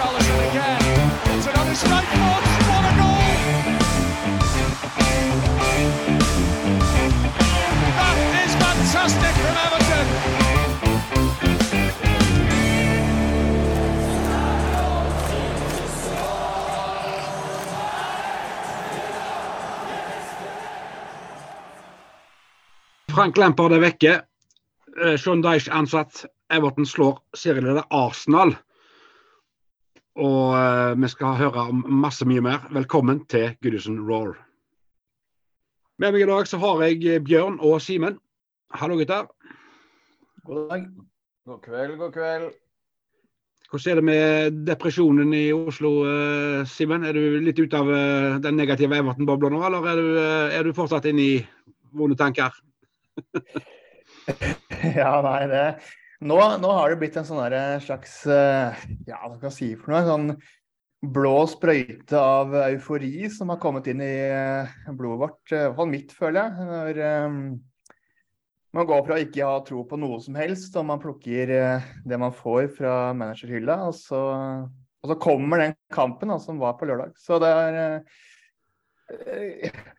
Richarlison again. It's another strike force. What a goal! That is fantastic from Everton. Frank Lampard er vekke. Eh, Sean Dyche ansatt. Everton slår serieleder Arsenal. Og uh, vi skal høre om masse mye mer. Velkommen til Goodison Roar. Med meg i dag så har jeg Bjørn og Simen. Hallo, gutter. God dag. God kveld, god kveld. Hvordan er det med depresjonen i Oslo, uh, Simen? Er du litt ute av uh, den negative Everton-bobla nå, eller er du, er du fortsatt inne i vonde tanker? ja, nei, det nå, nå, har det blitt en sånn slags Ja, hva skal jeg si for noe? Sånn blå sprøyte av eufori som har kommet inn i blodet vårt. I hvert fall mitt, føler jeg. Når, um, man går fra å ikke ha tro på noe som helst, og man plukker det man får fra managerhylla, og så, og så kommer den kampen da, som var på lørdag. Så det er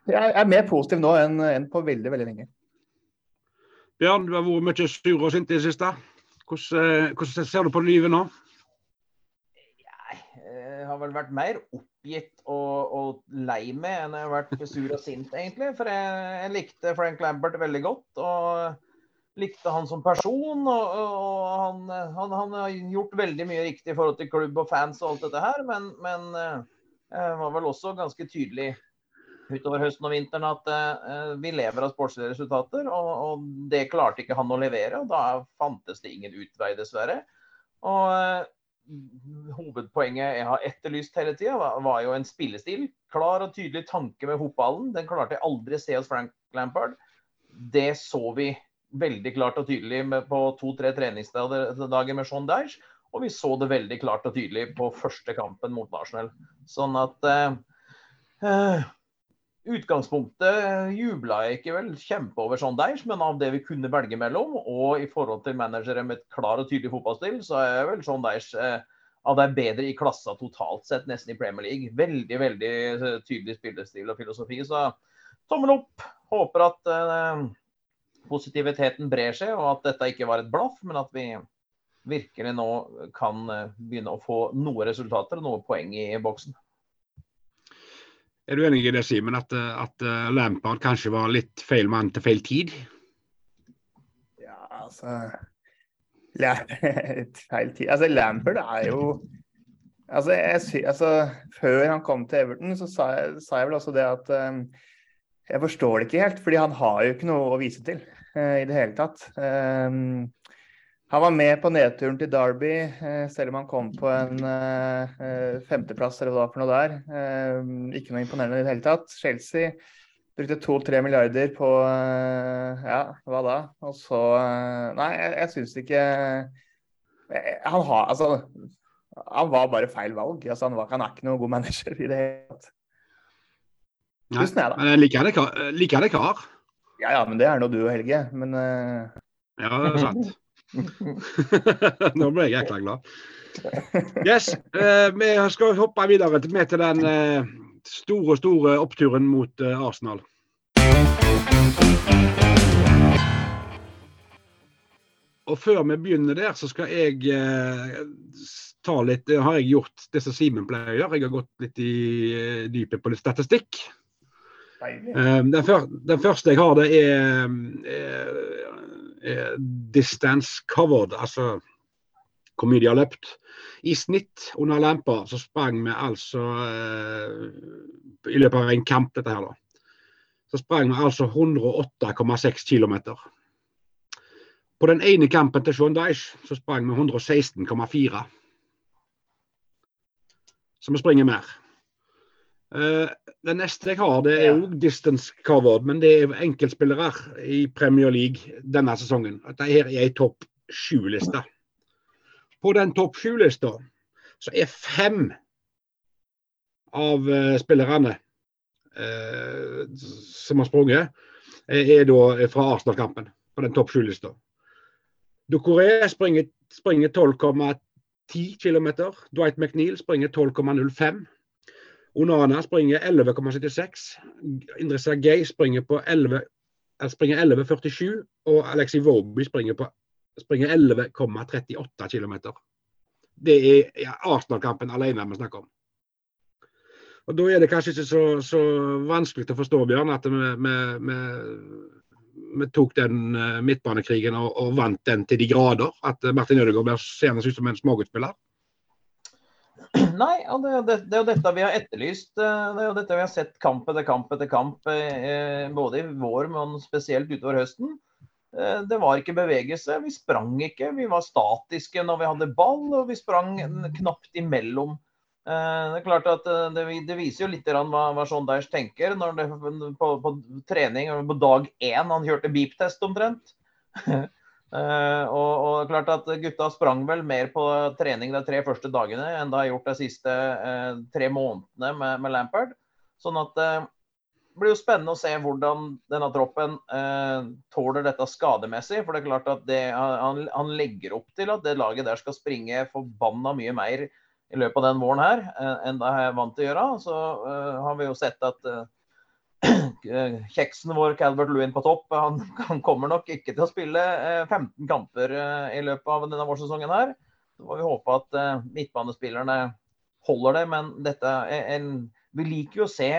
Jeg er mer positiv nå enn, enn på veldig, veldig lenge. Bjørn, du har vært mye sur og sint i det siste. Hvordan, eh, hvordan, ser du på livet nå? Jeg har vel vært mer oppgitt og, og lei meg enn jeg har vært sur og sint, egentlig. For jeg, jeg, likte Frank Lambert veldig godt. Og likte han som person. Og, og han, han, han, har gjort veldig mye riktig i forhold til klubb og fans og alt dette her. Men, men eh, jeg var vel også ganske tydelig utover høsten og vinteren at uh, vi lever av sportslige resultater, og, og, det klarte ikke han å levere. og Da fantes det ingen utvei, dessverre. Og uh, Hovedpoenget jeg har etterlyst hele tida, var, var, jo en spillestil. Klar og tydelig tanke med fotballen. Den klarte jeg aldri se hos Frank Lampard. Det så vi veldig klart og tydelig med, på to-tre treningsdager med Sean Dyche. Og vi så det veldig klart og tydelig på første kampen mot Arsenal. Sånn at uh, utgangspunktet jubla jeg ikke vel kjempe over Sean Dyche, men av det vi kunne velge mellom, og i forhold til managere med et klar og tydelig fotballstil, så er vel Sean Dyche eh, av de bedre i klassa totalt sett, nesten i Premier League. Veldig, veldig eh, tydelig spillestil og filosofi. Så tommel opp. Håper at eh, positiviteten brer seg, og at dette ikke var et blaff, men at vi virkelig nå kan eh, begynne å få noen resultater og noen poeng i boksen. Er du enig i det, Simen, at, at uh, Lampard kanskje var litt feil mann til feil tid? Ja, altså Feil tid Altså, Lampard er jo altså, jeg, altså, Før han kom til Everton, så sa jeg, sa jeg vel også det at um, jeg forstår det ikke helt, fordi han har jo ikke noe å vise til uh, i det hele tatt. Um, han var med på nedturen til Derby, eh, selv om han kom på en uh, femteplass eller hva for noe der. Ikke noe imponerende i det hele tatt. Chelsea brukte to-tre milliarder på ja, hva da? Og så Nei, jeg, jeg syns ikke Han har Altså, han var bare feil valg. Altså, han, var, han er ikke noen god manager i det hele tatt. Nei, men liker det, liker det kar? Ja, ja, men det er nå du og Helge. Men Ja, det er sant. Nå ble jeg jækla glad. Yes, eh, Vi skal hoppe videre til, med til den eh, store, store oppturen mot eh, Arsenal. Og Før vi begynner der, så skal jeg eh, ta litt det Har jeg gjort det som Simen pleier å gjøre? Jeg har gått litt i eh, dypet på litt statistikk. Eh, den, første jeg har, det er eh, distance covered, altså hvor mye de har løpt. I snitt under lampa så sprang vi altså eh, I løpet av en kamp, dette her, da. Så sprang vi altså 108,6 km. På den ene kampen til Sean Dyche så sprang vi 116,4. Så vi springer mer. Uh, det neste jeg har, det er òg distance covered, men det er enkeltspillere i Premier League denne sesongen. Dette her er ei topp sju-liste. På den topp sju-lista så er fem av uh, spillerne uh, som har sprunget, er da fra Arsenal-kampen. På den topp sju-lista. Ducoré springer, springer 12,10 km. Dwight McNeil springer 12,05 Onana springer 11,76. Indresa Gay springer på 11 springer 11,47, og Alexi Woby springer, springer 11,38 km. Det er Arsenal-kampen alene vi snakker om. Og Da er det kanskje ikke så, så vanskelig å forstå, Bjørn, at vi, vi, vi, tok den uh, midtbanekrigen og, og, vant den til de grader. At Martin Ødegaard ser ut som en småguttspiller? Nei, det, det, det, er jo dette vi har etterlyst. Det er jo dette vi har sett kamp etter kamp etter kamp. Både i vår, men spesielt utover høsten. Det var ikke bevegelse. Vi sprang ikke. Vi var statiske når vi hadde ball, og vi sprang knapt imellom Eh, det er klart at eh, det, viser jo litt hva, hva Sean Dyche tenker når det, på, på, trening på dag én han kjørte beep-test omtrent. Uh, og, og, klart at Gutta sprang vel mer på trening de tre første dagene enn de har gjort de siste uh, tre månedene med, med, Lampard. Sånn at uh, det blir jo spennende å se hvordan denne troppen tåler dette skademessig. For det er klart at det, han, han, legger opp til at det laget der skal springe forbanna mye mer i løpet av den våren her eh, enn det er vant til å gjøre. Så har vi jo sett at kjeksen vår, Calvert Lewin på topp, han, han, kommer nok ikke til å spille uh, 15 kamper i løpet av denne vårsesongen her. Så får vi håpe at midtbanespillerne holder det. Men dette er en, vi liker jo å se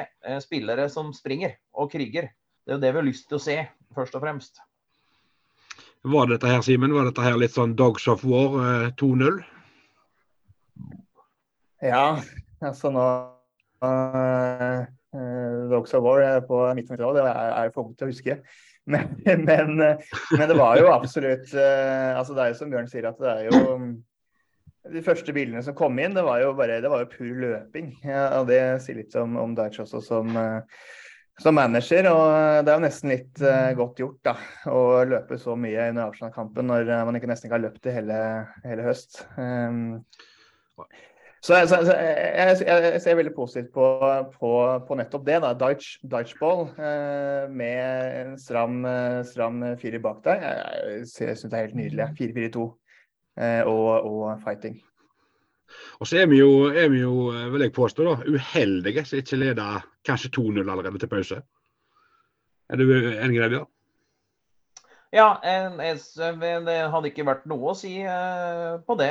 spillere som springer og kriger. Det er jo det vi har lyst til å se, først og fremst. Var dette her, Simen, var dette her litt sånn Dogs of War 2-0? Ja, altså nå uh, Dogs of War på midten av det er, er for ung til å huske. Men, men, men, det var jo absolutt uh, altså Det er jo som Bjørn sier, at det er jo De første bildene som kom inn, det var jo bare det var jo pur løping. Ja, og Det sier litt om, om Deitch også som, som manager. Og det er jo nesten litt godt gjort da, å løpe så mye under Arsenal-kampen når man ikke nesten ikke har løpt det hele, hele høst. Um, så, så, så jeg, jeg, ser veldig positivt på, på, på nettopp det. da, Dutch, Dutch ball eh, med en stram, stram firer bak deg. Jeg, jeg syns det er helt nydelig. 4-4-2 eh, og, og, fighting. Og så er vi jo, er vi jo vil jeg påstå, da, uheldige som ikke leder kanskje 2-0 allerede til pause. Er du enig i det, Bjørn? Ja, det hadde ikke vært noe å si eh, på det.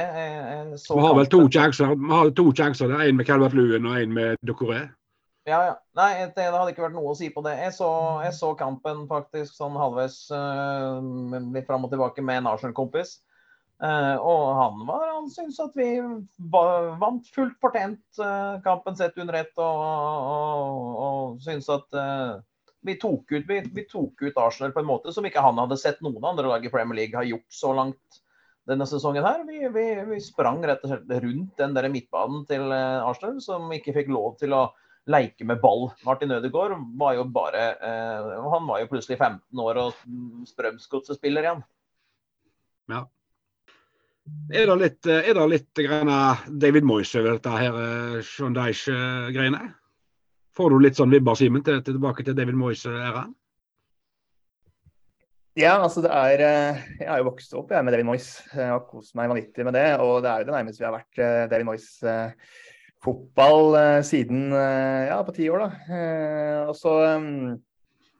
vi har vel to sjanser. Vi har to sjanser. Er en med Calvert Luen og en med Ducoré. Ja, ja. Nei, det hadde ikke vært noe å si på det. Jeg så, jeg så kampen faktisk sånn halvveis uh, litt fram og tilbake med en Arsenal-kompis. Uh, og han var, han syntes at vi vant fullt fortjent kampen sett under ett, og, og, og syntes at vi tok, ut, vi, vi tok, ut, Arsenal på en måte som ikke han hadde sett noen andre lag i Premier League har gjort så langt denne sesongen. her. Vi, vi, sprang rett og slett rundt den der midtbanen til eh, Arsenal, som ikke fikk lov til å leke med ball. Martin Ødegaard var jo bare eh, Han var jo plutselig 15 år og Strømsgodset-spiller igjen. Ja. Er det litt, er det litt David Moyes over dette her, eh, Sean Dyche-greiene? Får du litt sånn vibber, Simen, til, tilbake til David Moyes-æraen? Ja, altså det er eh, Jeg har jo vokst opp jeg, med David Moyes og kost meg vanvittig med det. Og det er jo det nærmeste vi har vært eh, David Moyes eh, fotball siden ja, på ti år, da. Og så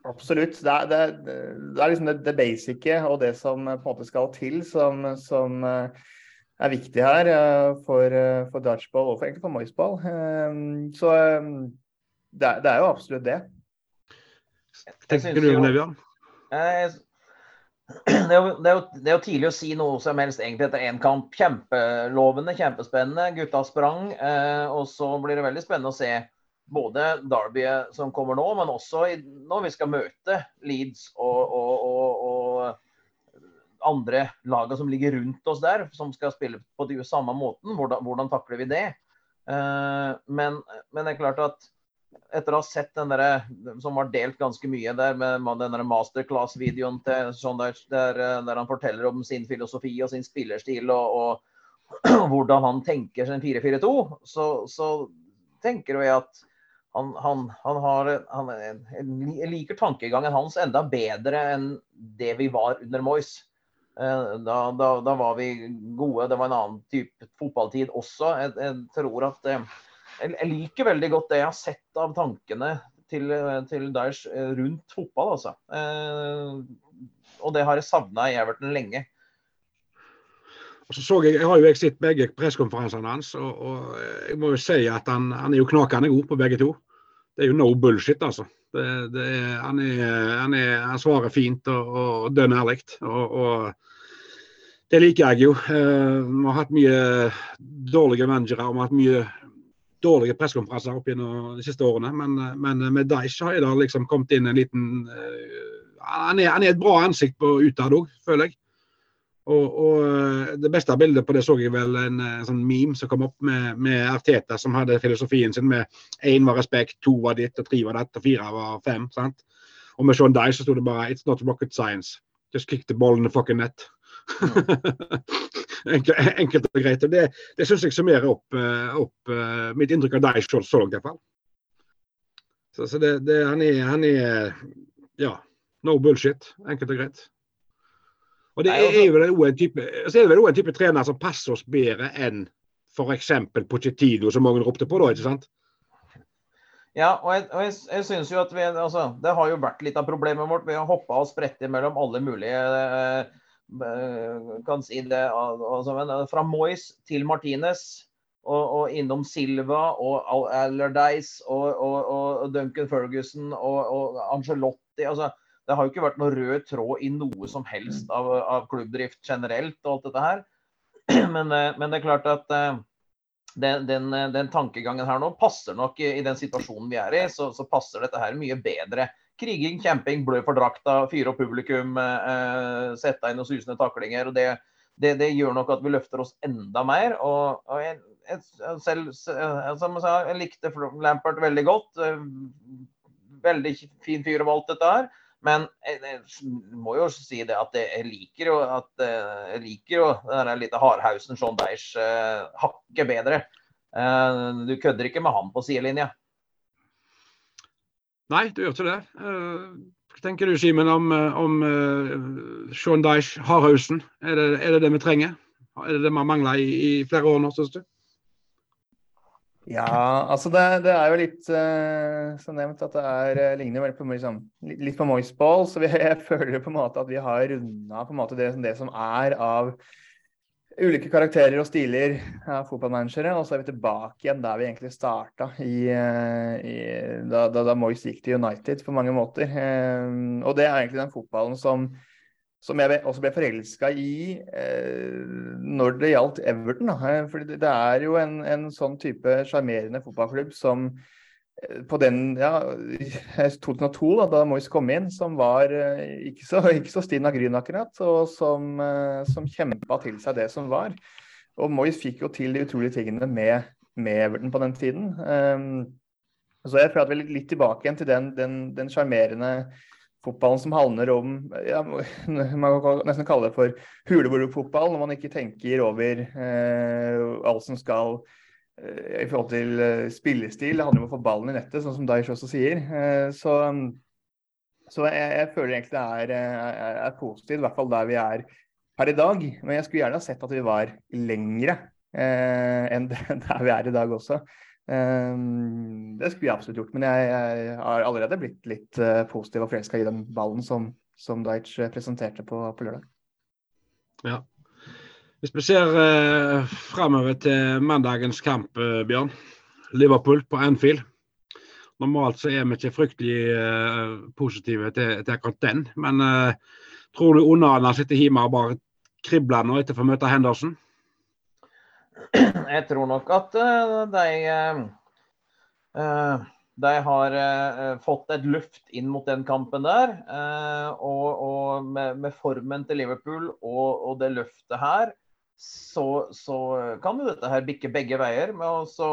absolutt. Det er, det, det er liksom det, det basice og det som på en måte skal til, som, som er viktig her for, for dodgeball og for, egentlig for Moyes-ball. Så det er, det er, jo absolutt det. Tenker du om det, Bjørn? Det er, jo, det, er jo, det er, jo, tidlig å si noe som helst egentlig etter én kamp. Kjempelovende, kjempespennende. Gutta sprang. Eh, og så blir det veldig spennende å se både Derby som kommer nå, men også i, når vi skal møte Leeds og, og, og, og andre lagene som ligger rundt oss der, som skal spille på de samme måten. Hvordan, hvordan takler vi det? Eh, men, men det er klart at etter å ha sett den der, som var delt ganske mye der, med den masterclass-videoen til Sondage, der, der, han forteller om sin filosofi og sin spillerstil og, og, hvordan han tenker sin 4-4-2, så, så, tenker jeg at han, han, han har han, Jeg liker tankegangen hans enda bedre enn det vi var under Moyes. Eh, da, da, da, var vi gode. Det var en annen type fotballtid også. Jeg, jeg tror at eh, jeg liker veldig godt det jeg har sett av tankene til, til Daesh eh, rundt fotball, altså. Eh, og det har jeg savna i Everton lenge. Og så så jeg, jeg har jo jeg sett begge pressekonferansene hans, og, og, jeg må jo si at han, han er jo knakende god på begge to. det er jo no bullshit, altså. Det, det er, han, er, han, er, han, svarer fint og, og dønn ærlig. Og, og, det liker jeg jo. Eh, vi har hatt mye dårlige managere og vi har hatt mye dårlige pressekonferanser opp gjennom de siste årene. Men, men med Daesh har det liksom kommet inn en liten uh, han, er, han, er, et bra ansikt på utad òg, føler jeg. Og, og, eh, Det beste bildet på det så jeg vel en, en sånn meme som kom opp med, med Arteta, som hadde filosofien sin med én var respekt, to var ditt, og tre var dette, og fire var fem. sant? Og med Sean Dye så sto det bare 'It's not rocket science. Just kick the ball in the fucking net'. enkelt, enkelt, og greit. Det, det syns jeg summerer opp, eh, opp, eh, mitt inntrykk av deg sjøl så langt, iallfall. Så, så det, det, han, er, han er Ja, no bullshit. Enkelt og greit. Og det er, jo vel en type, så er det vel en type trener som passer oss bedre enn f.eks. Pochettino, som mange ropte på da, ikke sant? Ja, og jeg, og jeg, jeg synes jo at vi, altså, Det har jo vært litt av problemet vårt. Vi har hoppa og spredt mellom alle mulige eh, kan si det, altså, eh, Fra Moyes til Martinez og, og innom Silva og Allardyce og, og, og, Duncan Ferguson og, Angelotti. altså det har jo ikke vært noe rød tråd i noe som helst av, av klubbdrift generelt og alt dette her. Men, eh, men, det er klart at eh, den, den, den, tankegangen her nå passer nok i den situasjonen vi er i, så, så passer dette her mye bedre. Kriging, kjemping, blø for drakta, fyre opp publikum, eh, sette inn noen susende taklinger. og det, det, det, gjør nok at vi løfter oss enda mer. og, og jeg, jeg, selv, som jeg sa, jeg likte Lampert veldig godt. Eh, veldig fin fyr om alt dette her. Men jeg, må jo si det at jeg liker jo at eh, jeg liker jo den lille hardhausen Sean Deish hakket bedre. Du kødder ikke med han på sidelinja? Nei, du gjør ikke det. Uh, hva tenker du Simen om, om uh, Sean Deish, hardhausen? Er det, er det, det vi trenger? Er det det vi har mangla i, i, flere år nå, syns du? Ja, altså det, det, er jo litt uh, som nevnt at det er, uh, ligner veldig på, liksom, litt på Moiseball. Så vi, jeg føler på en måte at vi har runda det, det, som er av ulike karakterer og stiler av fotballmanagere. Og så er vi tilbake igjen der vi egentlig starta i, uh, i, da, da, da Moyes gikk til United på mange måter. og det er egentlig den fotballen som som jeg også ble forelska i eh, når det gjaldt Everton. Da. Fordi for det, er jo en, en sånn type sjarmerende fotballklubb som eh, på den ja, 2002, da, da Moyes kom inn, som var eh, ikke så, ikke så stinn av gryn akkurat, og som, eh, som kjempa til seg det som var. Og Moyes fikk jo til de utrolige tingene med, med Everton på den tiden. Um, så jeg prater at er litt tilbake igjen til den sjarmerende fotballen som handler om ja, Man kan nesten kalle det for huleboerfotball, når man ikke tenker over eh, alt som skal i forhold til eh, spillestil. Det handler om å få ballen i nettet, sånn som Daish også sier. Eh, så, så jeg, jeg, føler egentlig det er, er, er positivt, i hvert fall der vi er per i dag. Men jeg skulle gjerne ha sett at vi var lengre eh, enn der vi er i dag også. Eh, det skulle jeg absolutt gjort, men jeg, jeg har allerede blitt litt positiv og forelska i den ballen som, som Deitch eh, presenterte på, på, lørdag. Ja. Hvis vi ser eh, framover til mandagens kamp, eh, Bjørn. Liverpool på Anfield. Normalt så er vi ikke fryktelig eh, positive til, til, akkurat den, men eh, tror du Onana sitter hjemme og bare kribler nå etter å få møte Henderson? Jeg tror nok at uh, de, uh, de har uh, fått et luft inn mot den kampen der. og, og med, med, formen til Liverpool og, og det løftet her, så, så, kan jo dette her bikke begge veier. Men så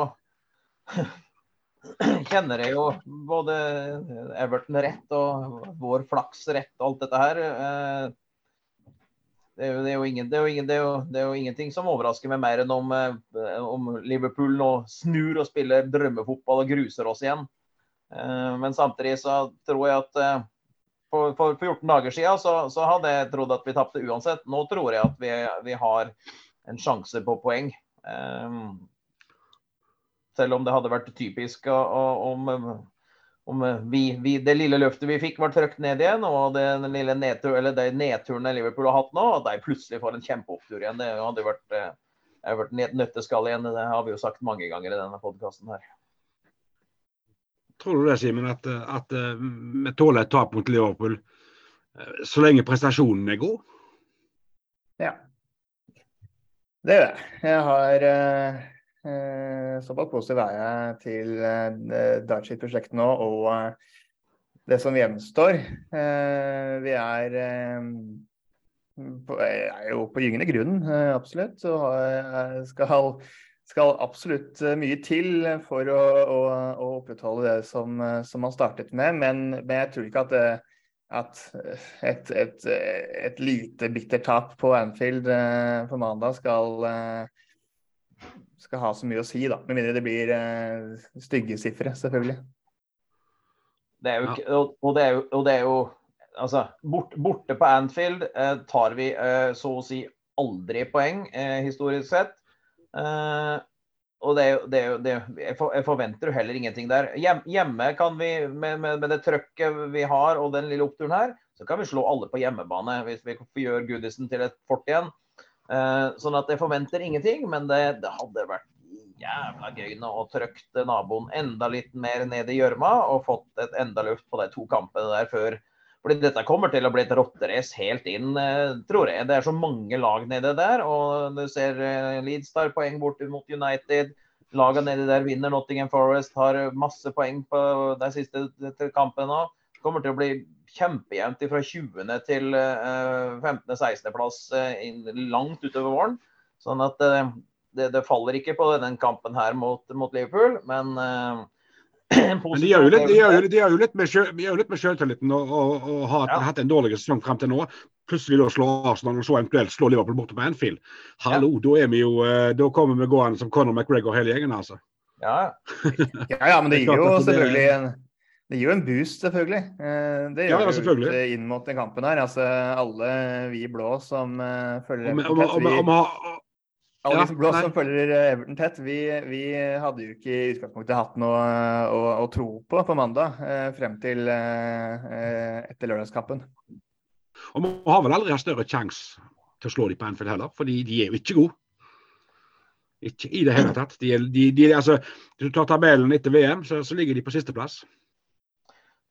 kjenner jeg jo både Everton rett og vår flaks rett og alt dette her. Det er, jo, ingenting som overrasker meg mer enn om, eh, om, Liverpool nå snur og spiller drømmefotball og gruser oss igjen. Eh, men samtidig så tror jeg at eh, for, for 14 dager siden så, så, hadde jeg trodd at vi tapte uansett. Nå tror jeg at vi, vi har en sjanse på poeng. Selv om det hadde vært typisk om om vi, vi, det lille løftet vi fikk, ble trykt ned igjen, og den lille nedtur, eller de nedturene Liverpool har hatt nå, at de plutselig får en kjempeopptur igjen. Det hadde vært, eh, vært nøtteskall igjen. Det har vi jo sagt mange ganger i denne podkasten her. Tror du det, Simen, at, at vi tåler et tap mot Liverpool så lenge prestasjonen er god? Ja. Det gjør jeg. Jeg har eh, såpass positiv er jeg til eh, Darchit-prosjektet nå og eh, det som gjenstår. Eh, vi er, eh, på, er jo på gyngende grunn, eh, absolutt. Og skal, skal, absolutt mye til for å, å, å opprettholde det som, som, man startet med. Men, men jeg tror ikke at det at et, et, et lite bittert tap på Anfield eh, på mandag skal, eh, skal ha så mye å si, da. Med mindre det blir eh, stygge sifre, selvfølgelig. Det er jo, ikke, og, det er jo, og det er jo altså, bort, Borte på Anfield eh, tar vi eh, så å si aldri poeng, eh, historisk sett. Og det, det, det, jeg forventer jo heller ingenting der. Hjemme kan vi, med, med, det trøkket vi har og den lille oppturen her, så kan vi slå alle på hjemmebane hvis vi gjør Goodison til et fort igjen. Uh, sånn at jeg forventer ingenting, men det, det hadde vært jævla gøy nå å trykke naboen enda litt mer ned i gjørma og fått et enda luft på de to kampene der før fordi dette kommer til å bli et rotterace helt inn, eh, tror jeg. Det er så mange lag nede der. Og du ser eh, Leeds tar poeng bort mot United. Lagene nedi der vinner. Nottingham Forest har masse poeng på de siste kampene nå. Det kommer til å bli kjempejevnt fra 20. til 15.-16.-plass eh, langt utover våren. Sånn at det, det, faller ikke på den kampen her mot, mot Liverpool. Men Men de gjør jo litt, de gjør de gjør jo litt med, med selvtilliten og, og, og har ja. hatt en dårlig sesong frem til nå. Plutselig da slå Arsenal og så eventuelt slå Liverpool borte på Anfield. Hallo, ja. da er vi jo eh, Da kommer vi gående som Conor McGregor hele gjengen, altså. Ja, ja, ja men det gir jo selvfølgelig en det gir jo en boost, selvfølgelig. Eh, det gjør ja, selvfølgelig. jo inn mot den kampen her. Altså, alle vi blå som uh, følger med. om, om, om, alle ja, blå som følger eh, Everton tett, vi, vi, hadde jo ikke i utgangspunktet hatt noe eh, å, å tro på på mandag, eh, frem til eh, etter lørdagskampen. Og Vi har vel aldri hatt større sjanse til å slå dem på Anfield heller, fordi de er jo ikke gode. Ikke i det hele tatt. De, de, de, altså, hvis du tar tabellen etter VM, så, så ligger de på sisteplass.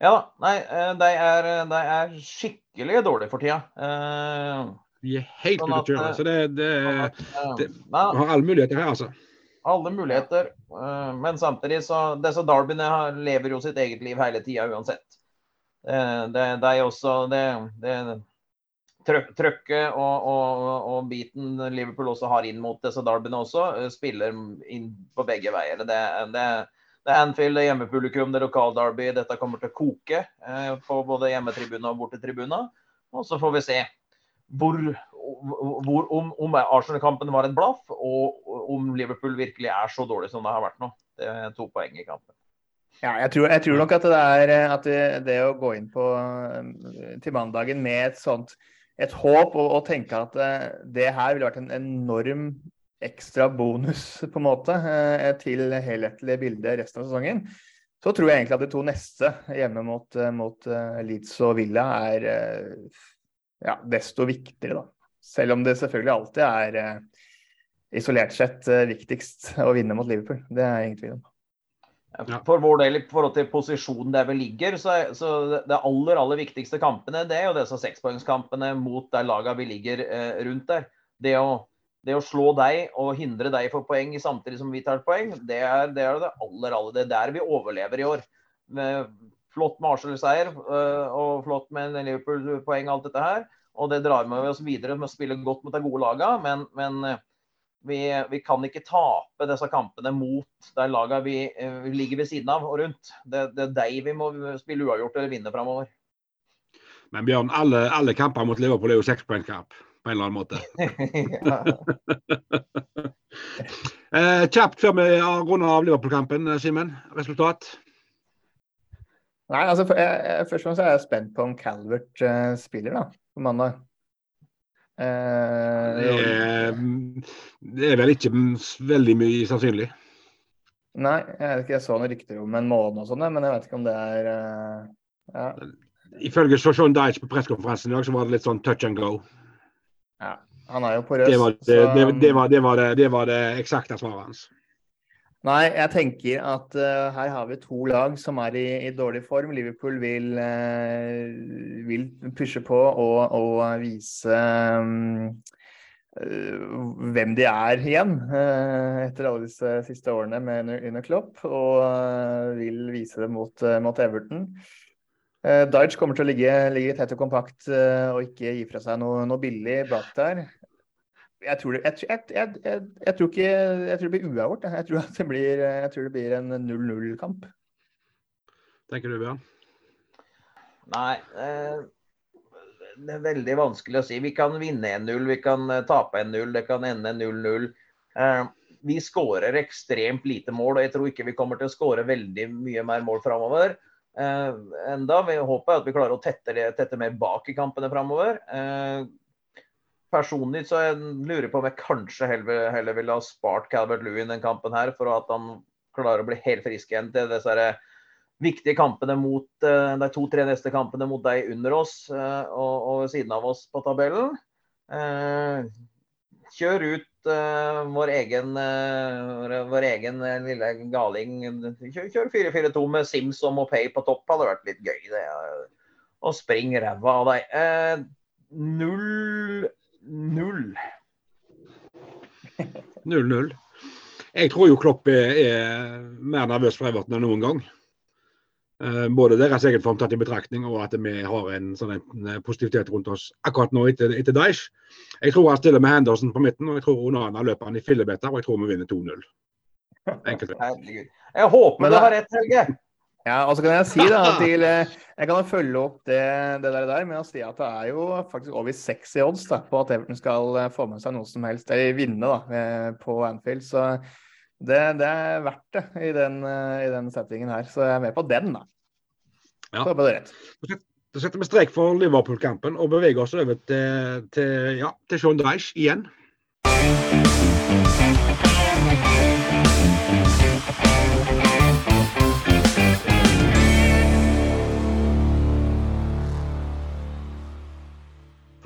Ja da. Nei, de er, de er skikkelig dårlige for tida. Uh, de er helt sånn ute å kjøre. Så det, det, det, det har alle muligheter her, altså. Alle muligheter. Eh, men samtidig så Disse derbyene lever jo sitt eget liv hele tida uansett. Eh, det, det er også det, det Trøkket og, og, og, biten Liverpool også har inn mot disse derbyene også, eh, spiller inn på begge veier. Det, det, det er Anfield, det er hjemmepublikum, det er lokalderby. Dette kommer til å koke på både hjemmetribuner og bortetribuner. Og så får vi se hvor, hvor, om, om Arsenal-kampen var en blaff, og om Liverpool virkelig er så dårlig som det har vært nå. Det er to poeng i kampen. Ja, jeg tror, jeg tror nok at det er at det, å gå inn på til mandagen med et sånt et håp og, og tenke at det her ville vært en enorm ekstra bonus på en måte eh, til helhetlig bilde resten av sesongen, så tror jeg egentlig at de to neste hjemme mot, mot eh, Leeds og Villa er eh, ja, desto viktigere, da. Selv om det selvfølgelig alltid er eh, isolert sett eh, viktigst å vinne mot Liverpool. Det er ingen tvil om. For vår del i forhold til posisjonen der vi ligger, så, så det aller aller viktigste kampene det er jo disse sekspoengskampene mot de lagene vi ligger eh, rundt der. Det å, det å, slå deg og hindre deg for poeng samtidig som vi tar poeng, det er det, er det aller aller Det er der vi overlever i år. Med Flott med Arsenal-seier øh, og flott med Liverpool-poeng og alt dette her. Og det drar med oss videre med å spille godt mot de gode lagene. Men, men øh, vi, vi, kan ikke tape disse kampene mot de lagene vi, øh, vi, ligger ved siden av og rundt. Det, det er deg vi må spille uavgjort eller vinne framover. Men Bjørn, alle, alle, kamper mot Liverpool er jo sekspoengkamp på en eller annen måte. eh, kjapt før vi runder av Liverpool-kampen, Simen. Resultat? Nei, altså jeg, jeg, Først og fremst er jeg spent på om Calvert uh, spiller da, på mandag. Uh, det, er, det, er, vel ikke veldig mye sannsynlig. Nei, jeg vet ikke, jeg så noen rykter om en måned og sånn, men jeg vet ikke om det er uh, ja. Ifølge Sean Dyche på pressekonferansen i dag, så var det litt sånn touch and go. Ja, han er jo porøs. Det var det, det, det, var, det, var det, det var det eksakte svaret hans. Nei, jeg tenker at uh, her har vi to lag som er i, i dårlig form. Liverpool vil, uh, vil pushe på og, og vise um, uh, hvem de er igjen etter alle disse siste årene med under Klopp. Og vil vise det mot, mot Everton. Dodge kommer til å ligge, ligge tett og kompakt og ikke gi fra seg noe, noe billig bak der jeg tror, det, jeg, jeg, jeg, jeg, tror ikke Jeg tror det blir uavgjort. Jeg tror, det blir, jeg tror det blir en 0-0-kamp. Tenker du, Bjørn? Nei. Eh, det er veldig vanskelig å si. Vi kan vinne 1-0, vi kan eh, tape 1-0, det kan ende 0-0. Eh, vi skårer ekstremt lite mål, og jeg tror ikke vi kommer til å skåre veldig mye mer mål framover. Eh, enda. Vi håper at vi klarer å tette, tette mer bak i kampene framover. Eh, personlig så jeg lurer på om jeg kanskje heller, heller ville ha spart Calvert Lewin den kampen her, for at han klarer å bli helt frisk igjen til disse viktige kampene mot eh, de to-tre neste kampene mot deg under oss eh, og, og siden av oss på tabellen. Eh, kjør ut vår egen, vår egen lille galing. Kjør 4-4-2 med Sims og Mopay på topp, hadde vært litt gøy. det. Og spring ræva av deg. Null Null. 0-0. Jeg tror jo Klopp er, er mer nervøs for Everton enn noen gang. Uh, både deres egen form tatt i betraktning, og at vi har en sånn en eh, positivitet rundt oss akkurat nå etter, etter Daesh. Jeg tror han stiller med Henderson på midten, og jeg tror Onana løper han i fillebeter, og jeg tror vi vinner 2-0. Enkelt. Jeg håper du har rett, Helge. Ja, og så kan jeg si da, til, eh, jeg kan følge opp det, det der, der, med å si at det er jo faktisk over 60 odds da, på at Everton skal eh, få med seg noe som helst, eller vinne da, eh, på Anfield. Så det, det er verdt det i den, i den, settingen her. Så jeg er med på den, da. Ja. Så det rett. Da setter vi strek for Liverpool-kampen og beveger oss over til, til, ja, til Sean Dyche igjen.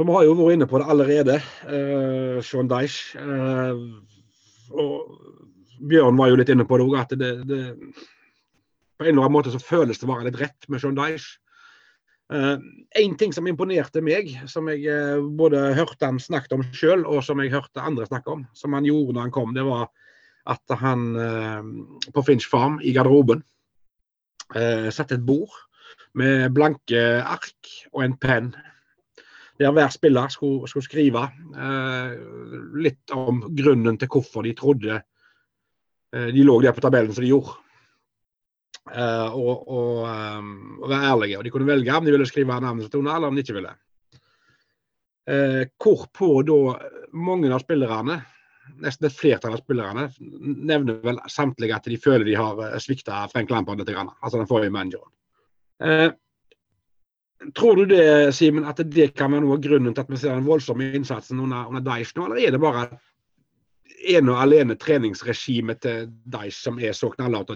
For vi har jo vært inne på det allerede, uh, Sean Dyche. Uh, og Bjørn var jo litt inne på det òg, at det, det, på en eller annen måte så føles det å være litt rett med Sean Dyche. Uh, en ting som imponerte meg, som jeg uh, både hørte han snakket om sjøl, og som jeg hørte andre snakke om, som han gjorde da han kom, det var at han uh, på Finch Farm i garderoben satte et bord med blanke ark og en penn der hver spiller skulle, skulle skrive eh, litt om grunnen til hvorfor de trodde eh, de lå der på tabellen som de gjorde. Eh, og, og, og, være ærlige. Og de kunne velge om de ville skrive navnet til under, eller om de ikke ville. Eh, hvorpå da mange av spillerne, nesten et flertall av spillerne, nevner vel samtlige at de føler de har eh, svikta Frank Lampard litt, altså den forrige manageren. Eh, Tror du det, Simen, at det kan være noe av grunnen til at vi ser den voldsomme innsatsen under, under Daesh nå, eller er det bare en og alene treningsregimet til Daesh som er så knallhardt?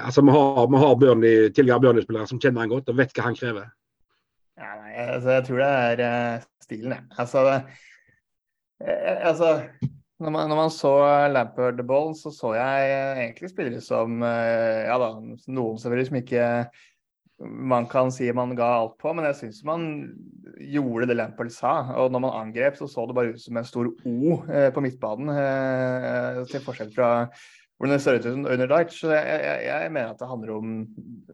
altså, vi har, vi har tidligere Burnley-spillere som kjenner han godt og vet hva han krever. Ja, nei, altså, jeg tror det er uh, stilen, jeg. Altså, uh, altså når man, når man, så Lampard Ball, så så jeg uh, egentlig spillere som ja da, noen selvfølgelig som ikke man kan si man ga alt på, men jeg syns man gjorde det Lempel sa. Og når man angrep, så så det bare ut som en stor O eh, på midtbanen. Eh, til forskjell fra hvordan det ser ut under Dyche. Så jeg, jeg, jeg, mener at det handler om,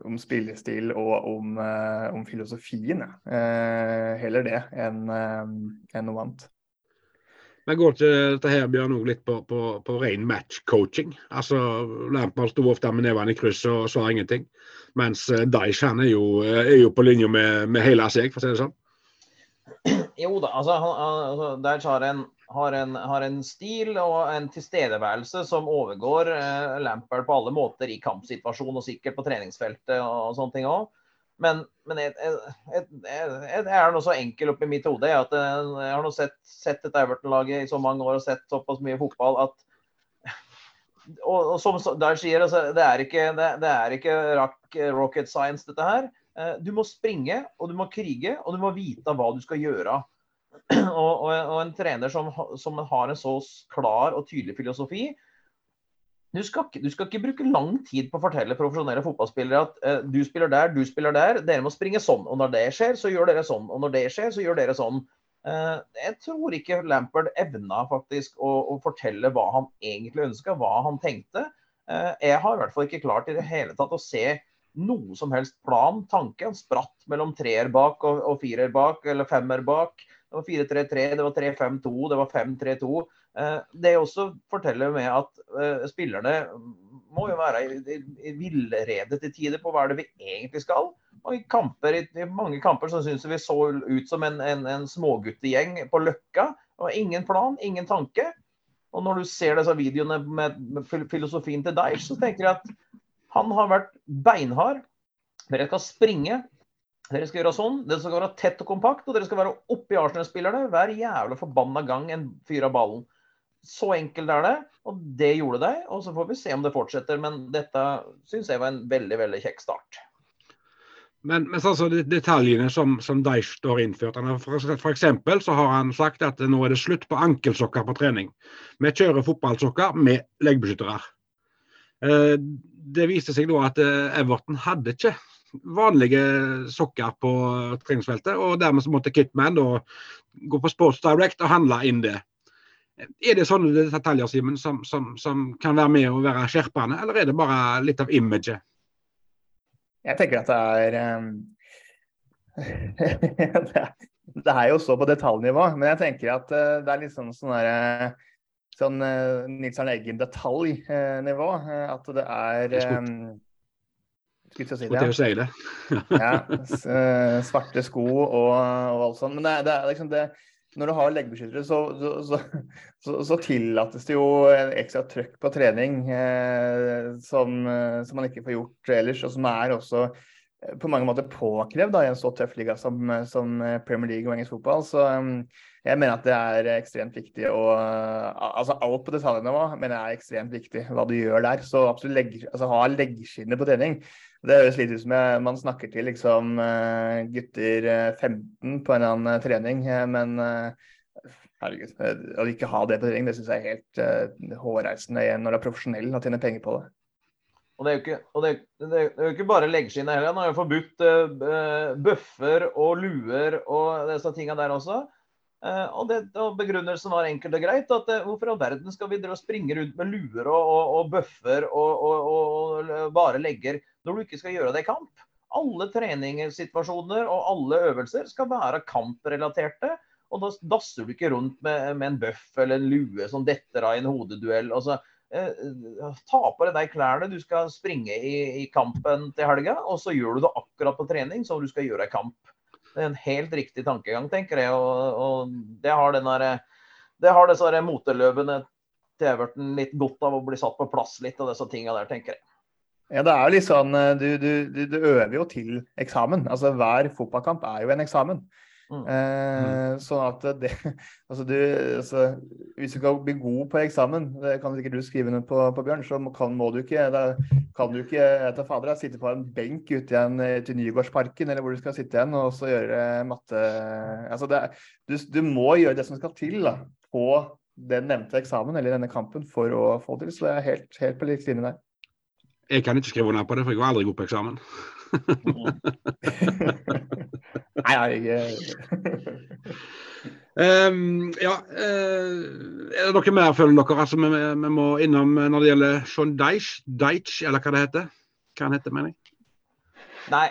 om spillestil og om, eh, om filosofien. Eh, heller det enn eh, en noe annet. Men går ikke dette her, Bjørn, litt på, på, på ren match-coaching. Altså, Lampard sto ofte med nevene i kryss og sa ingenting. Mens Deich han er jo, eh, er jo på linje med, med hele seg, for å si det sånn. Jo da, altså, altså Daish har en, har, har en, stil og en tilstedeværelse som overgår eh, Lampard på alle måter i kampsituasjon og sikkert på treningsfeltet og, og sånne ting òg. Men, men jeg, jeg, jeg, jeg, er nå så enkel oppi mitt hode at eh, jeg har nå sett, sett dette Everton-laget i så mange år og sett såpass mye fotball at og, og som der sier, altså, det er ikke, det, det er ikke rocket science, dette her. Eh, du må springe, og du må krige, og du må vite hva du skal gjøre. Og, og, og en trener som, som, har en så klar og tydelig filosofi, du skal, ikke, du skal, ikke, bruke lang tid på å fortelle profesjonelle fotballspillere at eh, du spiller der, du spiller der, dere må springe sånn. Og når det skjer, så gjør dere sånn. Og når det skjer, så gjør dere sånn. Eh, jeg tror ikke Lampard evna faktisk å, å, fortelle hva han egentlig ønska, hva han tenkte. Eh, jeg har i hvert fall ikke klart i det hele tatt å se noe som helst plan, tanke. Han spratt mellom treer bak og, og firer bak, eller femmer bak. Det var 4-3-3, det var 3-5-2, det var 5-3-2. Eh, det også forteller med at eh, spillerne må jo være i villrede til tider på hva er det vi egentlig skal. Og i, kamper, i mange kamper så syns vi så ut som en, en, en småguttegjeng på Løkka. Og ingen plan, ingen tanke. Og når du ser disse videoene med, med filosofien til Deich, så tenker jeg at han har vært beinhard. Dere skal springe. Dere skal gjøre sånn. dere skal være tett og kompakt, og dere skal være oppi Arsenal-spillerne hver jævla forbanna gang en fyr av ballen. Så enkelt er det, og det gjorde det. Og så får vi se om det fortsetter. Men dette syns jeg var en veldig veldig kjekk start. Men, mens altså, detaljene som, som Deish har innført for, for eksempel så har han sagt at nå er det slutt på ankelsokker på trening. Vi kjører fotballsokker med leggbeskyttere. Eh, det viste seg da at eh, Everton hadde ikke vanlige sokker på treningsfeltet. og Dermed så måtte Kitman da gå på Sports Direct og handle inn det. Er det sånne detaljer Simon, som, som, som, kan være med å være skjerpende, eller er det bare litt av imaget? Jeg tenker at det er um... det, er, jo så på detaljnivå, men jeg tenker at uh, det er litt sånn sånn derre sånn uh, Nils Arne Eggen-detaljnivå. At det er um, Skulle til å si det. ja. ja svarte sko og, og alt sånt. Men det, det er liksom det når du har leggbeskyttere, så, så, så, så, tillates det jo ekstra trøkk på trening eh, som, eh, som, man ikke får gjort ellers, og som er også eh, på mange måter påkrevd i en så tøff liga som, som, Premier League og engelsk fotball. Så um, jeg mener at det er ekstremt viktig. å altså Alt på detaljnivå mener jeg er ekstremt viktig, hva du gjør der. Så absolutt legg, altså, ha leggskinner på trening. Det høres litt ut som jeg, man snakker til liksom, eh, gutter 15 eh, på en eller annen eh, trening, men herregud, å ikke ha det på trening, det syns jeg er helt uh, hårreisende når du er profesjonell og tjener penger på det. Og det er jo ikke, det er, det er jo ikke bare leggskinnet heller. Han har jo forbudt uh, bøffer og luer og disse tingene der også. Uh, og, det, og, Begrunnelsen var enkelt og greit. at uh, Hvorfor i all verden skal vi springe rundt med luer og, og, og bøffer og, bare legger når du ikke skal gjøre det i kamp. Alle treningssituasjoner og alle øvelser skal være kamprelaterte. Og da dasser du ikke rundt med, med en bøff eller en lue som detter av i en hodeduell. Altså, eh, ta på deg de klærne du skal springe i, i, kampen til helga, og så gjør du det akkurat på trening som du skal gjøre i kamp. Det er en helt riktig tankegang, tenker jeg. Og, og det har, den der, det har disse moteløpene til Everton litt godt av å bli satt på plass litt av disse tingene der, tenker jeg. Ja, det er jo litt sånn eh, du, du, du, øver jo til eksamen. Altså Hver fotballkamp er jo en eksamen. Mm. Eh, sånn at det altså du, altså, Hvis du skal bli god på eksamen, det kan sikkert du skrive ned på, på Bjørn, så kan, må du ikke da kan du ikke etter fader, sitte på en benk ute igjen til Nygårdsparken eller hvor du skal sitte igjen og så gjøre matte altså det, du, du, må gjøre det som skal til da, på den nevnte eksamen eller denne kampen for å få til. Så det er helt, helt på lik linje der. Jeg kan ikke skrive under på det, for jeg var aldri god på eksamen. Nei, jeg um, Ja. Uh, er det noe mer, føler dere, altså, vi, vi, må innom når det gjelder Sean Deitch, Deich, eller hva det heter? Hva han heter, mener jeg? Nei,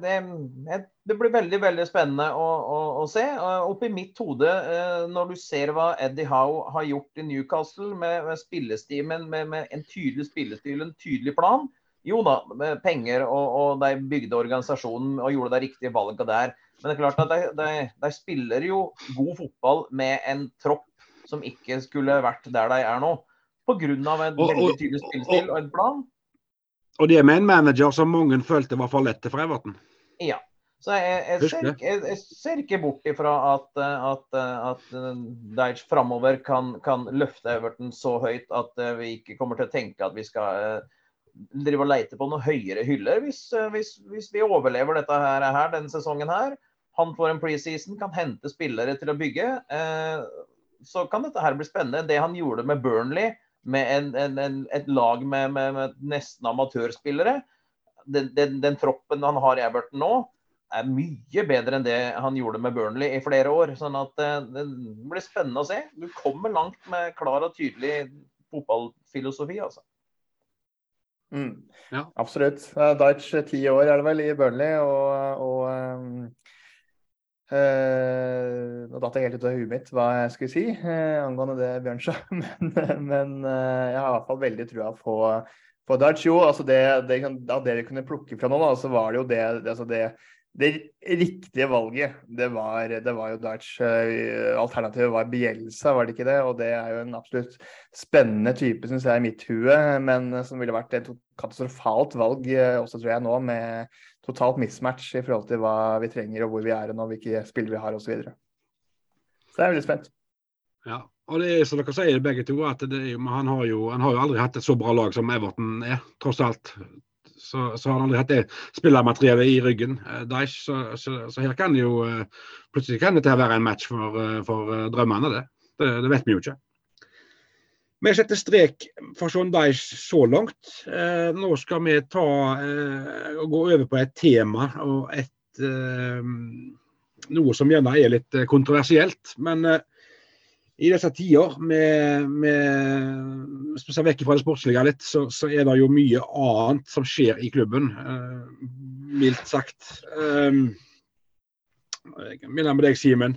det, det blir veldig veldig spennende å, å, å se. Oppi mitt hode, eh, når du ser hva Eddie Howe har gjort i Newcastle med, med spillestimen, med, med, en tydelig spillestil, en tydelig plan Jo da, med penger, og, og de bygde organisasjonen og gjorde de riktige valgene der. Men det er klart at de, de, de spiller jo god fotball med en tropp som ikke skulle vært der de er nå. Pga. en veldig tydelig spillestil og en plan. Og det med en manager som mange følte var for lett for Everton. Ja. Så jeg, jeg, ser, jeg, jeg ser, ikke bort ifra at, at, at Deitch framover kan, kan, løfte Everton så høyt at vi ikke kommer til å tenke at vi skal eh, drive og leite på noen høyere hyller hvis, hvis, hvis vi overlever dette her, her denne sesongen her. Han får en preseason, kan hente spillere til å bygge. Eh, så kan dette her bli spennende. Det han gjorde med Burnley med en, en, en, et lag med, med, med nesten amatørspillere. Den, den, den, troppen han har i Everton nå, er mye bedre enn det han gjorde med Burnley i flere år. sånn at eh, Det blir spennende å se. Du kommer langt med klar og tydelig fotballfilosofi. altså. Mm. Ja. Absolutt. Deitch ti år er det vel i Burnley, og, og uh, Nå datt jeg helt ut av huet mitt hva jeg skulle si uh, angående det Bjørnstad, men, men uh, jeg har i hvert fall veldig trua på, på Deitch. Jo, altså det, det, av det vi kunne plukke fra nå, da, så var det jo det, det, altså det det riktige valget, det var, det var jo Dutch. Eh, alternativet var Bielsa, var det ikke det? Og det er jo en absolutt spennende type, syns jeg, i mitt hue. Men som ville vært et katastrofalt valg eh, også, tror jeg, nå, med totalt mismatch i forhold til hva vi trenger og hvor vi er og hvilke spill vi har osv. Så, videre. så jeg er veldig spent. Ja, og det er som dere sier begge to, at er, han, har jo, han har jo aldri hatt et så bra lag som Everton er, tross alt så, så, har han aldri hatt det spillermateriellet i ryggen. Uh, Daesh, så, så, så, her kan det jo uh, plutselig kan dette være en match for, uh, for drømmene. Det. Det, det. vet vi jo ikke. Vi setter strek for Sean Daesh så langt. nå skal vi ta og gå over på et tema og et noe som gjerne er litt kontroversielt. men i disse tider, med, med, hvis vi ser vekk fra det sportslige litt, så, så, er det jo mye annet som skjer i klubben. Uh, mildt sagt. Um, jeg minner med deg, Simen.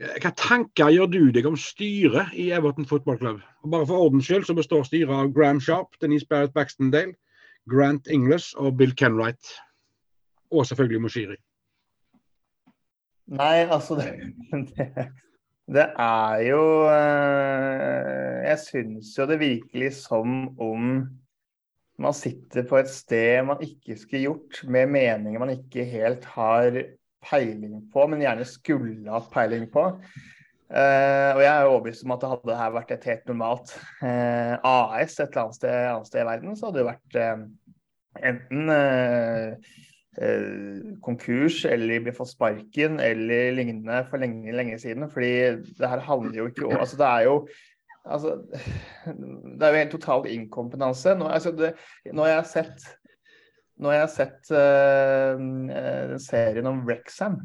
Hva tanker gjør du deg om styret i Everton fotballklubb? Bare for ordens skyld så består styret av Graham Sharp, Denise Barrett Baxtendale, Grant Inglis og Bill Kenwright. Og selvfølgelig Moshiri. Nei, altså det, det det er jo eh, Jeg syns jo det virkelig som om man sitter på et sted man ikke skulle gjort, med meninger man ikke helt har peiling på, men gjerne skulle hatt peiling på. Uh, og jeg er overbevist om at det hadde her vært et helt normalt uh, AS et eller annet sted, annet sted, i verden, så hadde det vært uh, enten Eh, konkurs eller blir fått sparken eller lignende for lenge, lenge siden. Fordi det her handler jo ikke om Altså, det er jo altså, Det er jo helt total inkompetanse. Nå, altså, det, nå har jeg sett Nå har jeg sett uh, serien om Rexham,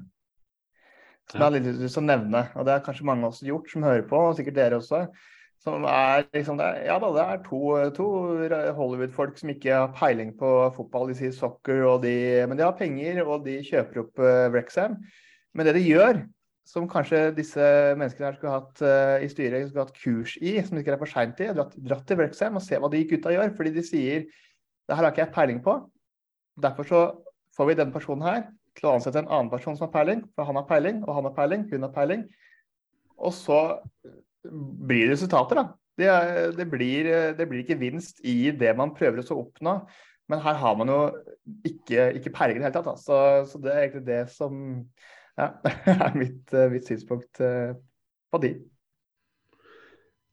som jeg har litt lyst til å nevne. Og det har kanskje mange også gjort som hører på, og sikkert dere også. Som er liksom det, Ja da, det er to, to Hollywood-folk som ikke har peiling på fotball. De sier soccer, de, men de har penger, og de kjøper opp uh, Wrexham. Men det de gjør, som kanskje disse menneskene her skulle hatt uh, i styret skulle hatt kurs i, som de ikke er for seint i, dratt, dratt til Wrexham og se hva de gutta gjør. Fordi de sier det her har ikke jeg peiling på. Derfor så får vi denne personen her til å ansette en annen person som har peiling, for han har peiling, og han har peiling, hun har peiling. Og så blir resultater, da. Det, det, blir, det, blir, ikke vinst i det man prøver å oppnå. Men her har man jo ikke, ikke perger i det hele tatt. Så, så, det er egentlig det som ja, er mitt, mitt, synspunkt eh, på de.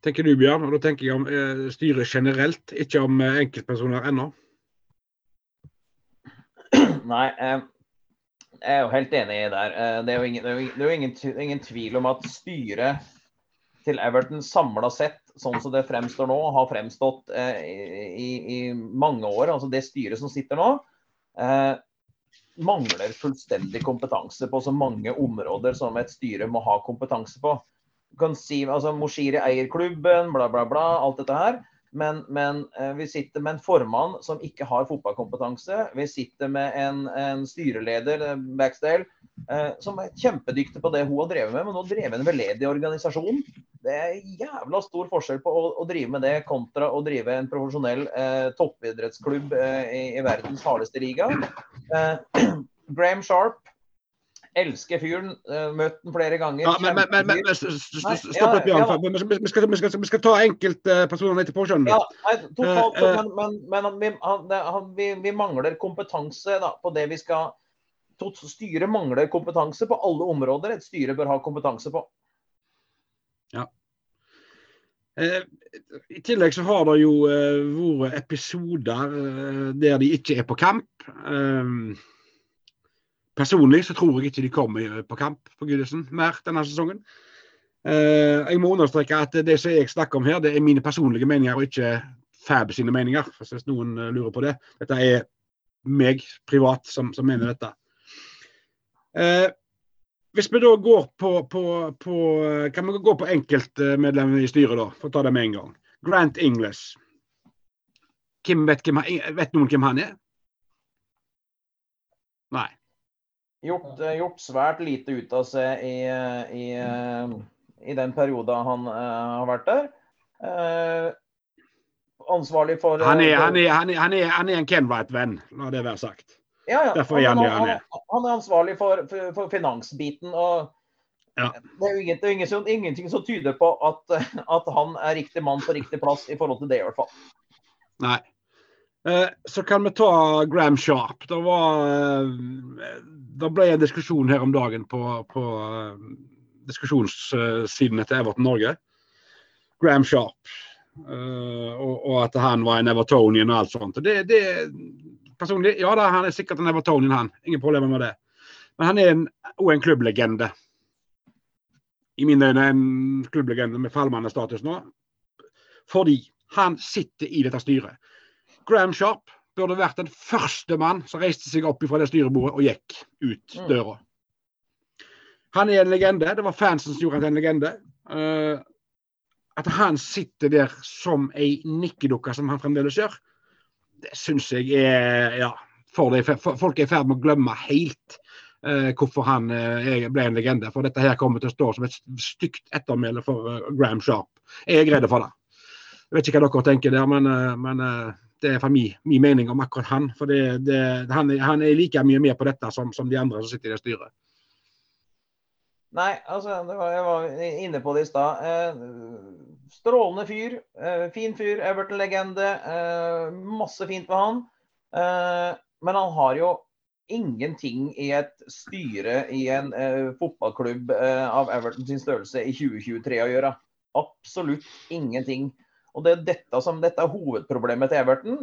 Tenker du, Bjørn? Og da tenker jeg om eh, styret generelt, ikke om eh, enkeltpersoner ennå? Nei, eh, jeg er jo helt enig der. Eh, det er jo ingen, det er jo ingen, det er jo ingen, ingen tvil om at styret til Everton samla sett, sånn som det fremstår nå, har fremstått eh, i, i, mange år. Altså det styret som sitter nå, eh, mangler fullstendig kompetanse på så mange områder som et styre må ha kompetanse på. Du kan si, altså Moshiri eier klubben, bla, bla, bla. Alt dette her. Men, men eh, vi sitter med en formann som ikke har fotballkompetanse. Vi sitter med en, en styreleder, Backstale, eh, som er kjempedyktig på det hun har drevet med, men nå drevet en veldedig organisasjon. Det er jævla stor forskjell på å, å, drive med det kontra å drive en profesjonell eh, toppidrettsklubb eh, i, i, verdens hardeste liga. Eh, Graham Sharp Elsker fyren. Uh, møtt den flere ganger. Ja, men, men, men, men stopp litt, Bjørn. Vi, skal, ta enkeltpersoner etterpå, skjønner du. Ja, totalt, uh, men, men vi, han, vi, vi, mangler kompetanse da, på det vi skal Styret mangler kompetanse på alle områder et styre bør ha kompetanse på. Ja. I tillegg så har det jo vært episoder der de ikke er på kamp. Personlig så tror jeg ikke de kommer på kamp på Gudesen mer denne sesongen. Eh, jeg må understreke at det som jeg snakker om her, det er mine personlige meninger, og ikke Fab sine meninger. Hvis noen eh, lurer på det. Dette er meg privat som, som mener dette. Eh, hvis vi da går på, på, på Kan vi gå på enkeltmedlemmer i styret, da? For å ta det med en gang. Grant Ingles. Hvem vet, vet noen hvem han er? Nei. Gjort, gjort, svært lite ut av seg i, i i den perioden han uh, har vært der. Uh, ansvarlig for uh, han, er, han, er, han, er, han, er, han er en Kenwright-venn, la det være sagt. Ja, ja. Derfor er han, han, han, er ansvarlig for, for, for finansbiten. og ja. Det er jo ingenting, ingenting, ingenting, som tyder på at, at, han er riktig mann på riktig plass i forhold til det, i hvert fall. Nei. Så kan vi ta Gram Sharp. Det, var, det ble en diskusjon her om dagen på, på diskusjonssidene til Everton Norge. Graham Sharp. Og, og, at han var en Evertonian og alt sånt. Det, det, personlig, ja da, han er sikkert en Evertonian, han. Ingen problemer med det. Men han er òg en, en klubblegende. I mine øyne en klubblegende med fallmannestatus nå. Fordi han sitter i dette styret. Graham Sharp burde vært den første mann som reiste seg opp fra det styrebordet og gikk ut mm. døra. Han er en legende. Det var fansen som gjorde han til en legende. Uh, at han sitter der som ei nikkedukke, som han fremdeles gjør, det syns jeg er Ja, det, for, folk er i ferd med å glemme helt uh, hvorfor han uh, ble en legende. For dette her kommer til å stå som et stygt ettermæle for Graham Sharp. Jeg er redd for det. Jeg vet ikke hva dere tenker der, men, men det er min, min, mening om akkurat han. For det, det, han, han, er like mye med på dette som, som de andre som sitter i det styret. Nei, altså, var, jeg var inne på det i stad. Eh, strålende fyr. Eh, fin fyr. Everton-legende. Eh, masse fint med han. Eh, men han har jo ingenting i et styre i en eh, fotballklubb eh, av Everton sin størrelse i 2023 å gjøre. Absolutt ingenting. Og det er dette som dette er hovedproblemet til Everton.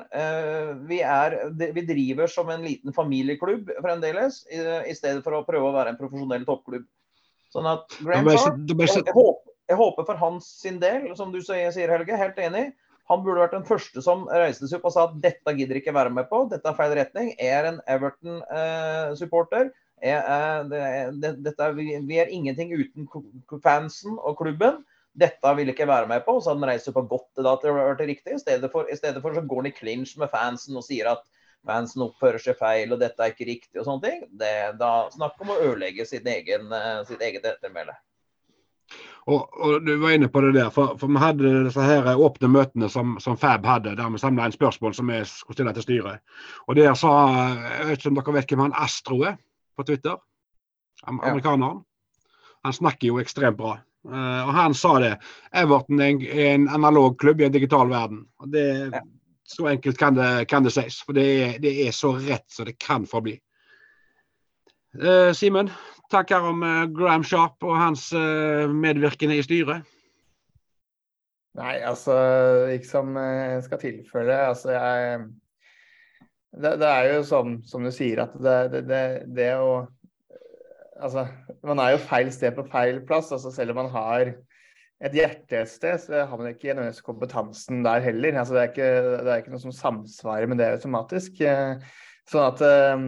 Vi, er, vi, driver som en liten familieklubb fremdeles, i, i stedet for å prøve å være en profesjonell toppklubb. Sånn at Graham Sharp, jeg, jeg, håper, for hans sin del, som du sier, Helge, helt enig. Han burde vært den første som reiste seg opp og sa at dette gidder ikke være med på, dette er feil retning. Jeg er en Everton-supporter. Eh, vi er ingenting uten fansen og klubben. Dette vil ikke være med på. Så hadde han reist seg på godt det da til det vært riktig. I stedet, for, I stedet for så går han i clinch med fansen og sier at fansen oppfører seg feil og dette er ikke riktig og sånne ting, det, da snakk om å ødelegge sitt, egen, eh, sitt eget ettermæle. Og, og, Du var inne på det der, for, for vi hadde disse her åpne møtene som, som Fab hadde, der vi samla inn spørsmål som vi skulle stille til styret. Og Der sa jeg vet ikke om dere vet hvem han Astro er på Twitter? Amerikaneren. Han snakker jo ekstremt bra. Uh, og Han sa det. Everton er en, analog klubb i en digital verden. og det ja. Så enkelt kan det, kan det sies. For det er, det er, så rett som det kan få bli. Uh, Simen, takker om uh, Graham Sharp og hans uh, medvirkende i styret. Nei, altså Ikke som jeg skal tilføre. Altså, jeg det, det, er jo som, som du sier, at det, det, det å Altså, man er jo feil sted på feil plass. altså Selv om man har et hjertested, så har man ikke nødvendigvis kompetansen der heller. Altså, det, er ikke, det, er ikke, noe som samsvarer med det automatisk. Eh, sånn at eh,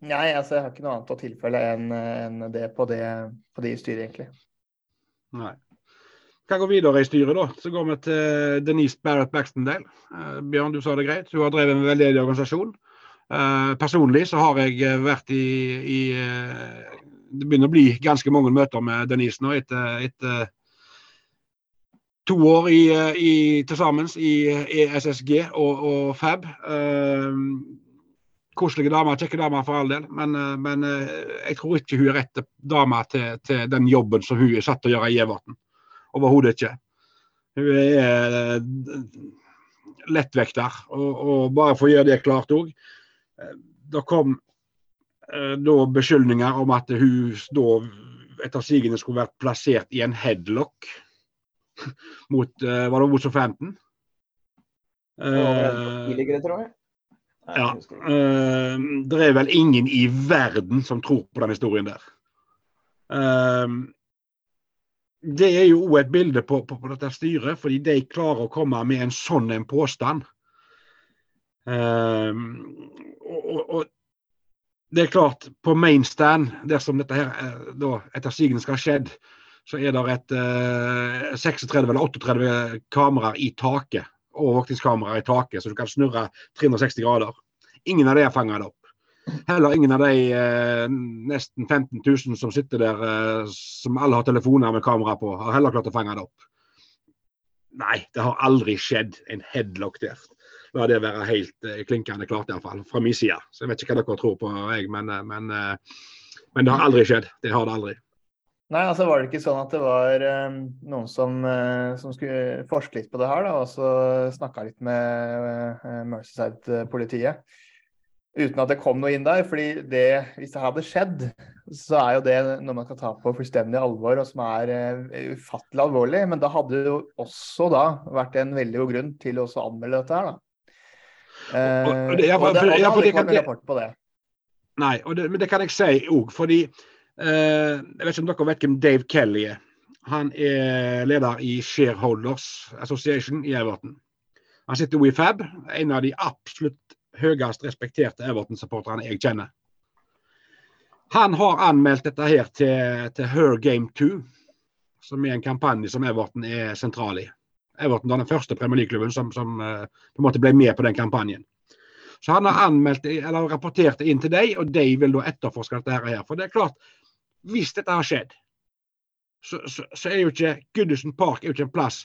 Nei, altså, jeg har ikke noe annet å tilfelle enn en det, på det på de i styret, egentlig. Nei. Vi kan gå videre i styret, da. Så går vi til Denise Barrett Baxtendale. Uh, Bjørn, du sa det greit. Hun har drevet en veldedig organisasjon. Uh, personlig så har jeg vært i, i uh, Det begynner å bli ganske mange møter med Denise nå etter, etter to år i, eh, i, til sammen i ESSG og, og FAB. Koselige damer, kjekke damer for all del, men, men jeg tror ikke hun er rette dame til, til, den jobben som hun er satt til å gjøre i Everton. Overhodet ikke. Hun er lettvekter, og, og, bare for å gjøre det klart òg. Det kom da beskyldninger om at hun da etter sigende skulle vært plassert i en headlock mot uh, Var det mot Southampton? Tidligere, tror jeg. ja. Uh, det er vel ingen i verden som tror på den historien der. Det er jo òg et bilde på, på, på, dette styret, fordi de klarer å komme med en sånn en påstand. Um, og, og, det er klart, på main stand, dersom dette her eh, da, etter sigende skal ha skjedd, så er det et eh, 36 eller 38 kameraer i taket. Overvåkningskameraer i taket, så du kan snurre 360 grader. Ingen av de er fanga opp. Heller ingen av de eh, nesten 15 000 som sitter der, eh, som alle har telefoner med kamera på, har heller klart å fange det opp. Nei, det har aldri skjedd en headlock der. La det være helt eh, klinkende klart, iallfall. Fra min side. Så jeg vet ikke hva dere tror på, jeg, men, eh, men, eh, men, det har aldri skjedd. Det har det aldri. Nei, altså Var det ikke sånn at det var um, noen som, uh, som, skulle forske litt på det her, da, og så snakka litt med uh, Merceside-politiet? uten at det kom noe inn der. fordi det, hvis det hadde skjedd, så er jo det noe man kan ta på fullstendig alvor, og som er uh, ufattelig alvorlig. Men da hadde det jo også da vært en veldig god grunn til å anmelde dette her, da. Og, det, rapport på. Nei, det, men det kan jeg si òg, fordi uh, Jeg vet ikke om dere vet hvem Dave Kelly er. Han er leder i Shareholders Association i Everton. Han sitter jo i FAB, en av de absolutt høyest respekterte Everton-supporterne jeg kjenner. Han har anmeldt dette her til, til Her Game 2, som er en kampanje som Everton er sentral i. Everton var den første Premier League-klubben som, som uh, på en måte ble med på den kampanjen. Så han har anmeldt, eller rapportert det inn til deg, og de vil da etterforske dette her. For det er klart, hvis dette har skjedd, så, så, så er jo ikke Goodison Park er jo ikke en plass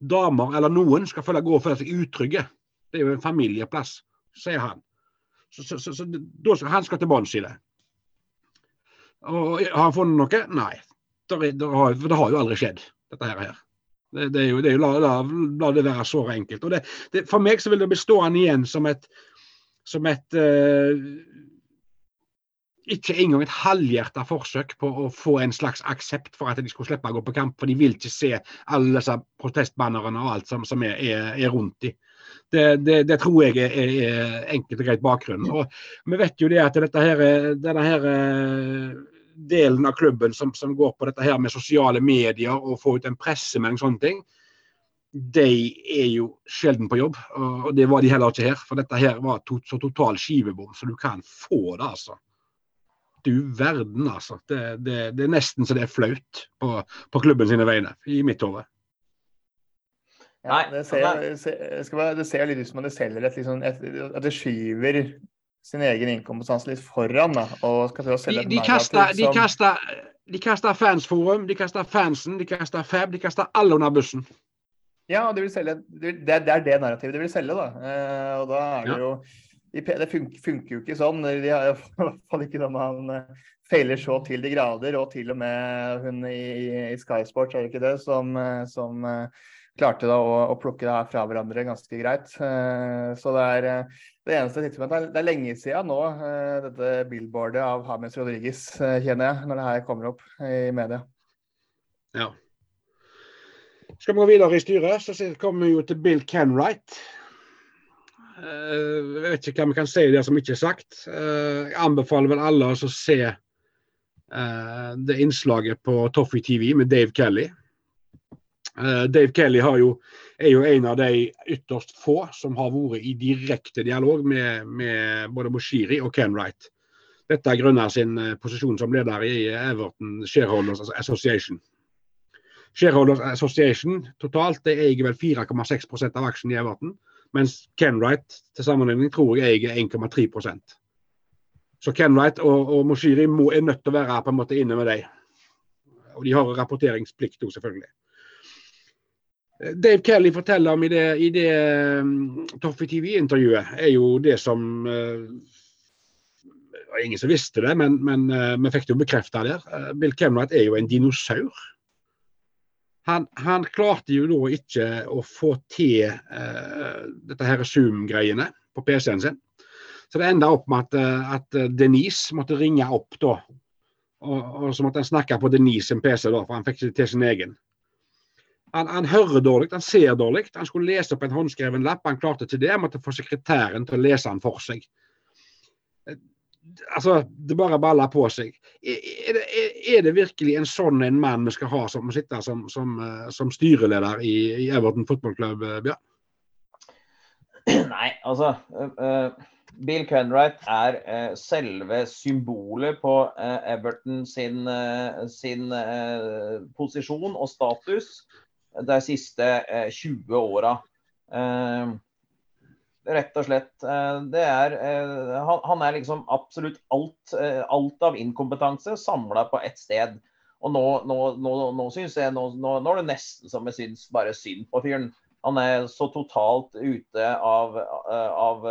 damer eller noen skal føle gå og føle seg utrygge. Det er jo en familieplass sier han. Så, så, så, så skal, han skal til bunns i det. Og Har han funnet noe? Nei. Det, det, har, det har jo aldri skjedd, dette her. Det, det, er jo, det er jo la, la, la, det være så enkelt. Og det, for meg så vil det bli stående igjen som et, som et uh, ikke engang et halvhjerta forsøk på å få en slags aksept for at de skulle slippe å gå på kamp. For de vil ikke se alle disse protestbannerne og alt som, som er, er, er, rundt dem. Det, det, det, tror jeg er, er, enkelt og greit bakgrunnen. Og vi vet jo det at dette her, denne her eh, delen av klubben som, som, går på dette her med sosiale medier og få ut en pressemelding og sånne ting, de er jo sjelden på jobb. Og det var de heller ikke her. For dette her var to, så total skivebom så du kan få det, altså. Du verden, altså. Det, det, det er nesten så det er flaut på, på klubben sine vegne, i mitt hode. Ja, det, ser, ser, det ser litt ut som om det selger et, liksom, et, at det skyver sin egen inkompetanse litt foran. Da, og skal til å selge de, de, kaster, de, kaster, de kaster fansforum, de kaster fansen, de kaster Fab, de kaster alle under bussen. Ja, de vil selge, det, det er det narrativet de vil selge, da. Eh, og da er det jo Det funker, funker, jo ikke sånn. De har i hvert fall ikke når man eh, feiler så til de grader. Og til og med hun i, i Sky Sports, er det ikke det, som, eh, som klarte da å, å, plukke det her fra hverandre ganske greit. Uh, så det er uh, det eneste tidspunktet. Det er lenge siden nå, uh, dette billboardet av Hames Rodriguez, kjenner jeg, når det her kommer opp i media. Ja. Skal vi gå videre i styret, så kommer vi jo til Bill Kenwright. Jeg vet ikke hva vi kan si der som ikke er sagt. Jeg anbefaler vel alle å se det innslaget på Toffee TV med Dave Kelly. Eh, Dave Kelly jo, er jo en av de ytterst få som har vært i direkte dialog med, med både Moshiri og Ken Wright. Dette grunnet sin eh, posisjon som leder i Everton Shareholders Association. Shareholders Association totalt det eier vel 4,6% av aksjen i Everton, mens Ken Wright til sammenligning tror jeg eier 1,3% Så Ken Wright og, og Moshiri må, er nødt til å være på en måte inne med dem. Og de har rapporteringsplikt òg, selvfølgelig. Dave Kelly forteller om i det, i det um, Toffee TV-intervjuet, er jo det som uh, Ingen som visste det, men, men uh, vi fikk det jo bekrefta der. Uh, Bill Kemnat er jo en dinosaur. Han, han, klarte jo da ikke å få til uh, dette her Zoom-greiene på PC-en sin. Så det enda opp med at, at Denise måtte ringe opp da. Og, og, så måtte han snakke på Denise sin PC, da, for han fikk ikke til sin egen. Han, han, hører dårlig, han ser dårlig. Han skulle lese opp en håndskreven lapp, han klarte ikke det. Han måtte få sekretæren til å lese den for seg. altså, det bare baller på seg. Er det, er det, virkelig en sånn en mann vi skal ha som sitter som, som, eh, som styreleder i, i Everton fotballklubb, eh, Bjørn? Nei, altså uh, Bill Kenwright er uh, selve symbolet på uh, Everton sin, sin posisjon og status de siste 20 åra rett og slett. Eh, det er, eh, han, er liksom absolutt alt, eh, alt av inkompetanse samla på ett sted. Og nå, nå, nå, nå synes jeg, nå, er det nesten som jeg syns bare synd på fyren. Han er så totalt ute av, av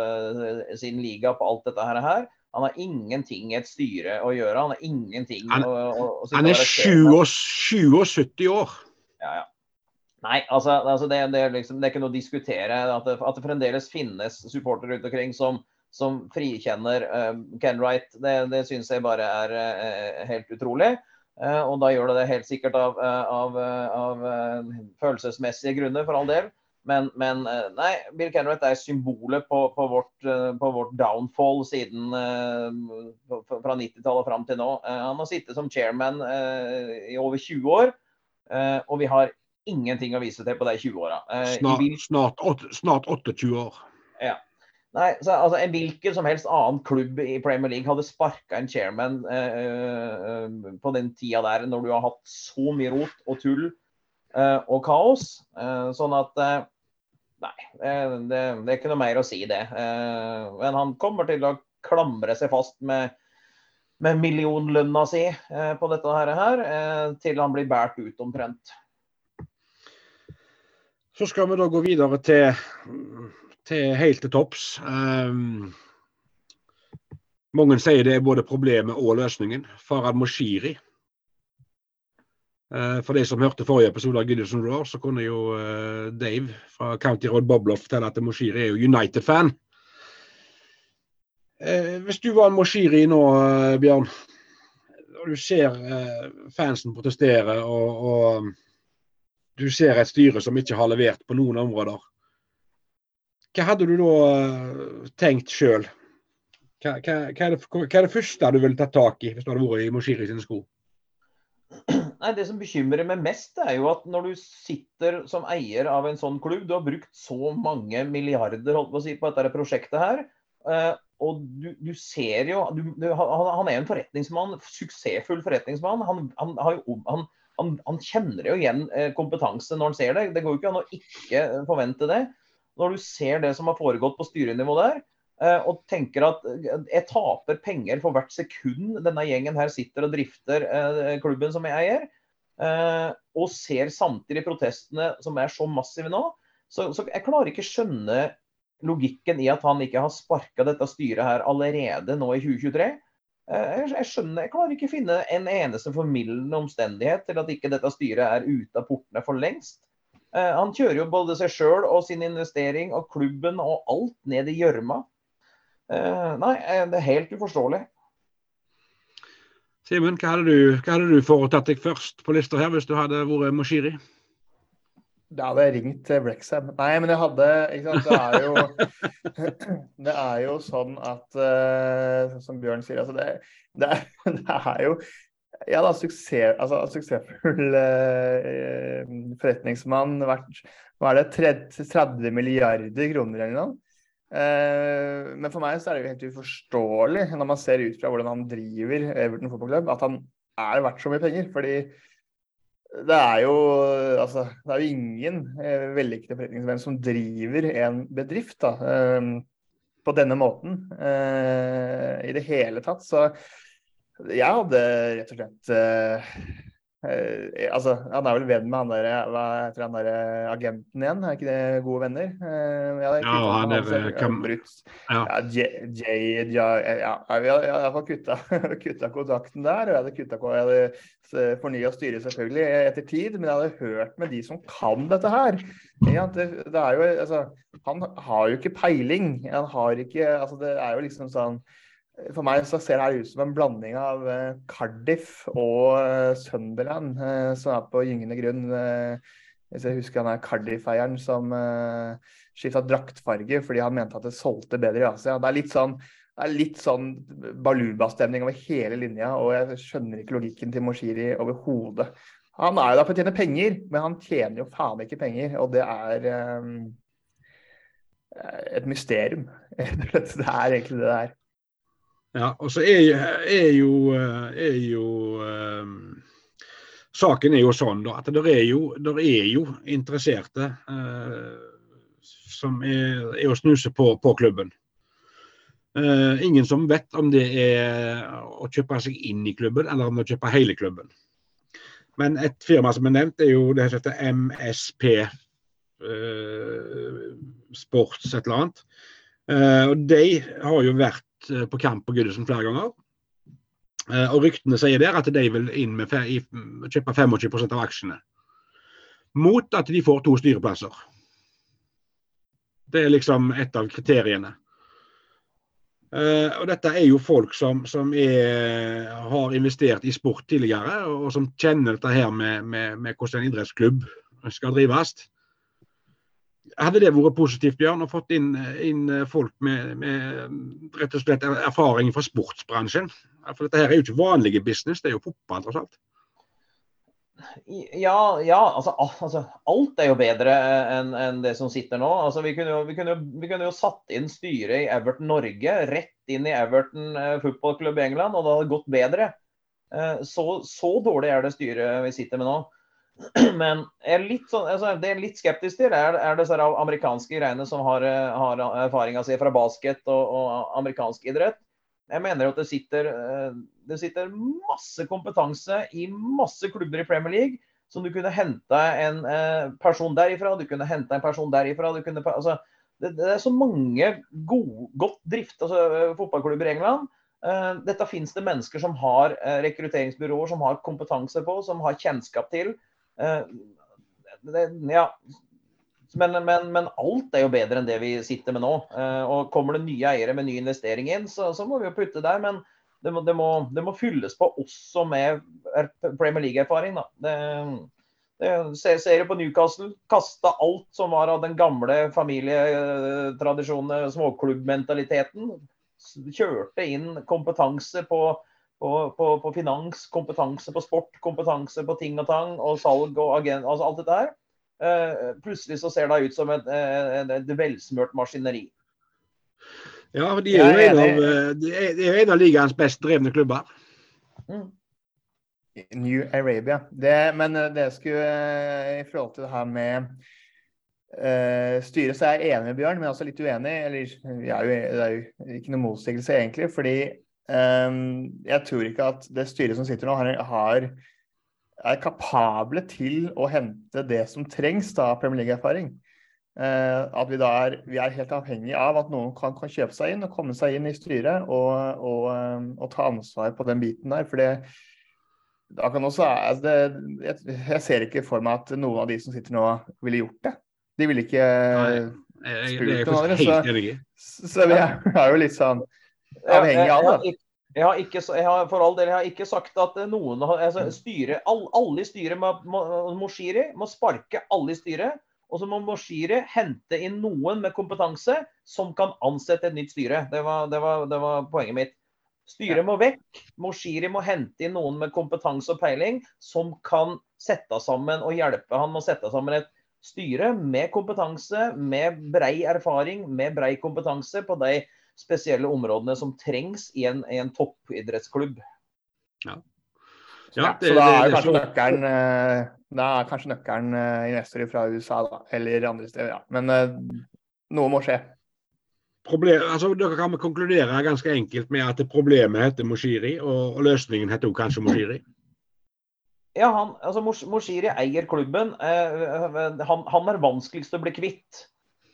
sin liga på alt dette her. Han har ingenting i et styre å gjøre. Han har ingenting han, å, å, å Han er 77 år. Ja, ja. Nei, altså, altså det, det, liksom, det, er ikke noe å diskutere. At det, at det fremdeles finnes supportere rundt omkring som, som frikjenner uh, Ken Wright, det, det syns jeg bare er uh, helt utrolig. Uh, og da gjør det det helt sikkert av, av, av følelsesmessige grunner, for all del. Men, men nei, Bill Kenwright er symbolet på, på, vårt, på vårt, downfall siden fra 90-tallet og fram til nå. han har sittet som chairman i over 20 år. og vi har ingenting å vise til på de 20 åra. Eh, snart, snart, snart, 28 år. Ja. Nei, så, altså, En hvilken som helst annen klubb i Premier League hadde sparka en chairman eh, eh, på den tida der, når du har hatt så mye rot og tull eh, og kaos. Eh, sånn at eh, Nei, det, det, er ikke noe mer å si det. men han kommer til å klamre seg fast med med millionlønna si eh, på dette her, eh, til han blir båret ut omtrent. Så skal vi da gå videre til, til helt til topps. Um, mange sier det er både problemet og løsningen. Farad Moshiri. Uh, for de som hørte forrige episode av Goodison Roar, så kunne jo uh, Dave fra County Road Bobloff fortelle at Moshiri er jo United-fan. Uh, hvis du var en Moshiri nå, Bjørn, og du ser fansen protestere og, og du ser et styre som ikke har levert på noen områder. Hva hadde du da eh, tenkt sjøl? Hva, hva, hva, hva, er det første du ville tatt tak i hvis du hadde vært i Moshiri sine sko? Nei, Det som bekymrer meg mest, er jo at når du sitter som eier av en sånn klubb, du har brukt så mange milliarder holdt på å si, på dette prosjektet her, eh, og du, du ser jo du, du, han, han, er jo en forretningsmann, suksessfull forretningsmann. Han, han, han han, han, kjenner jo igjen eh, kompetanse når han ser det. Det går jo ikke an å ikke eh, forvente det. Når du ser det som har foregått på styrenivå der, eh, og tenker at jeg taper penger for hvert sekund denne gjengen her sitter og drifter klubben som jeg eier, og ser samtidig protestene som er så massive nå, så, så jeg klarer ikke skjønne logikken i at han ikke har sparka dette styret her allerede nå i 2023. Eh, jeg, skjønner, jeg klarer ikke å finne en eneste formildende omstendighet til at ikke dette styret er ute av portene for lengst. Eh, han kjører jo både seg sjøl og sin investering og klubben og alt ned i gjørma. Eh, nei, det er helt uforståelig. Simen, hva hva hadde du foretatt deg først på lista her hvis du hadde vært Moshiri? Da hadde jeg ringt til Brexham. Nei, men jeg hadde ikke sant? Det er jo, det er jo sånn at uh, Som Bjørn sier, altså det, det, er, det er jo ja da, suksess, altså, suksessfull uh, forretningsmann. verdt hva er det, 30, 30 milliarder kroner eller noe. Uh, men for meg så er det jo helt uforståelig når man ser ut fra hvordan han driver Everton fotballklubb, at han er verdt så mye penger. fordi det er jo altså, det er jo ingen eh, vellykkede forretningsmenn som driver en bedrift da, eh, på denne måten eh, i det hele tatt. Så jeg hadde rett og slett eh, Eh, altså, Han er vel venn med han der, hva heter han der agenten igjen? Er ikke det gode venner? Eh, ja, han er vel kan... Ja, Jay Ja, ja, jeg hadde iallfall kutta, kutta kontakten der. Og jeg hadde kutta Jeg hadde fornya styret selvfølgelig etter tid, men jeg hadde hørt med de som kan dette her. Ja, det, det er jo, altså, han har jo ikke peiling. Han har ikke altså, Det er jo liksom sånn for meg så ser det ut som en blanding av eh, Cardiff og eh, Sunderland, eh, som er på gyngende grunn. Hvis jeg husker han er Cardiff-eieren som skifta draktfarge fordi han mente at det solgte bedre i Asia. Det er litt sånn det er litt sånn baluba-stemning over hele linja, og jeg skjønner ikke logikken til Moshiri overhodet. Han er jo der for å tjene penger, men han tjener jo faen ikke penger, og det er um, et mysterium. det er egentlig det der. Ja, og så er, er, jo, er jo um, Saken er jo sånn da, at det er jo, er jo interesserte uh, som er, er å snuse på, på klubben. Uh, ingen som vet om det er å kjøpe seg inn i klubben, eller om å kjøpe hele klubben. Men et firma som er nevnt, er jo det som heter MSP uh, eh, Sports et eller annet. Og De har jo vært på kamp på Goodison flere ganger. og Ryktene sier der at de vil inn med kjøpe 25% av aksjene. Mot at de får to styreplasser. Det er liksom et av kriteriene. Uh, og dette er jo folk som, som er, har investert i sport tidligere, og som kjenner dette her med, med, med hvordan en idrettsklubb skal drives. Hadde det vært positivt, Bjørn, å fått inn, inn folk med, med, rett og slett erfaring fra sportsbransjen? For dette her er jo ikke vanlige business, det er jo fotball tross alt. Ja, ja altså, altså, alt er jo bedre enn en det som sitter nå. Altså, vi, kunne jo, vi, kunne, vi, kunne jo, satt inn styret i Everton Norge rett inn i Everton eh, fotballklubb i England, og det hadde gått bedre. Eh, så, så, dårlig er det styret vi sitter med nå. Men litt sånn, altså, det er litt skeptisk til, er, er disse amerikanske greiene som har, eh, har erfaringa si fra basket og, og amerikansk idrett. Jeg mener at det sitter, eh, det sitter, masse kompetanse i masse klubber i Premier League som du kunne henta en eh, person derifra, du kunne henta en person derifra. Kunne, altså, det, det, er så mange gode, godt drifta altså, fotballklubber i England. Dette finnes det mennesker som har rekrutteringsbyråer, som har kompetanse på, som har kjennskap til. Det, ja, men, men, men, alt er jo bedre enn det vi sitter med nå. Eh, og Kommer det nye eiere med ny investering inn, så, så må vi jo putte der. Men det må, det, må, det må, fylles på også med Premier League-erfaring. da. det, ser, ser på Newcastle. Kasta alt som var av den gamle familietradisjonen, småklubbmentaliteten. Kjørte inn kompetanse på, på, på, på, finans, kompetanse på sport, kompetanse på ting og tang og salg og agent, altså alt dette her. Uh, plutselig så ser det ut som et, et, et velsmurt maskineri. Ja, de er jo en av, er, de er en av ligaens best drevne klubber. Mm. New Arabia. Det, men eh, det skulle i forhold til det her med uh, styret, så er jeg enig med Bjørn, men også litt uenig. Eller er jo, det er jo ikke noe motsigelse, egentlig. Fordi jeg tror ikke at det styret som sitter nå, har, er kapable til å hente det som trengs av Premier League-erfaring. Uh, at vi da er, vi er helt avhengig av at noen kan, kan, kjøpe seg inn og komme seg inn i styret og, og, um, og ta ansvar på den biten der. For det, da kan også, altså det, jeg, jeg, ser ikke for meg at noen av de som sitter nå, ville gjort det. De ville ikke spurt noen andre. Så, så vi er, er jo litt sånn avhengig av det. Jeg har, ikke, jeg har, for all del, jeg har ikke sagt at noen altså, styre, all, Alle i styret må, må, må sparke alle i styret. Og så må Moshiri hente inn noen med kompetanse som kan ansette et nytt styre. Det var, det var, det var poenget mitt. Styret må vekk. Moshiri må hente inn noen med kompetanse og peiling som kan sette sammen og hjelpe han med å sette sammen et styre med kompetanse, med brei erfaring, med brei kompetanse på de spesielle områdene som trengs i en, i en toppidrettsklubb. Ja. Ja, det, så da er kanskje nøkkelen eh, da er kanskje nøkkelen uh, investorer fra USA da, eller andre steder. Ja. Men uh, noe må skje. Problem, altså, dere kan vi konkludere ganske enkelt med at problemet heter Moshiri, og, og løsningen heter kanskje Moshiri? Ja, han, altså Moshiri eier klubben. Han, han, er vanskeligst å bli kvitt.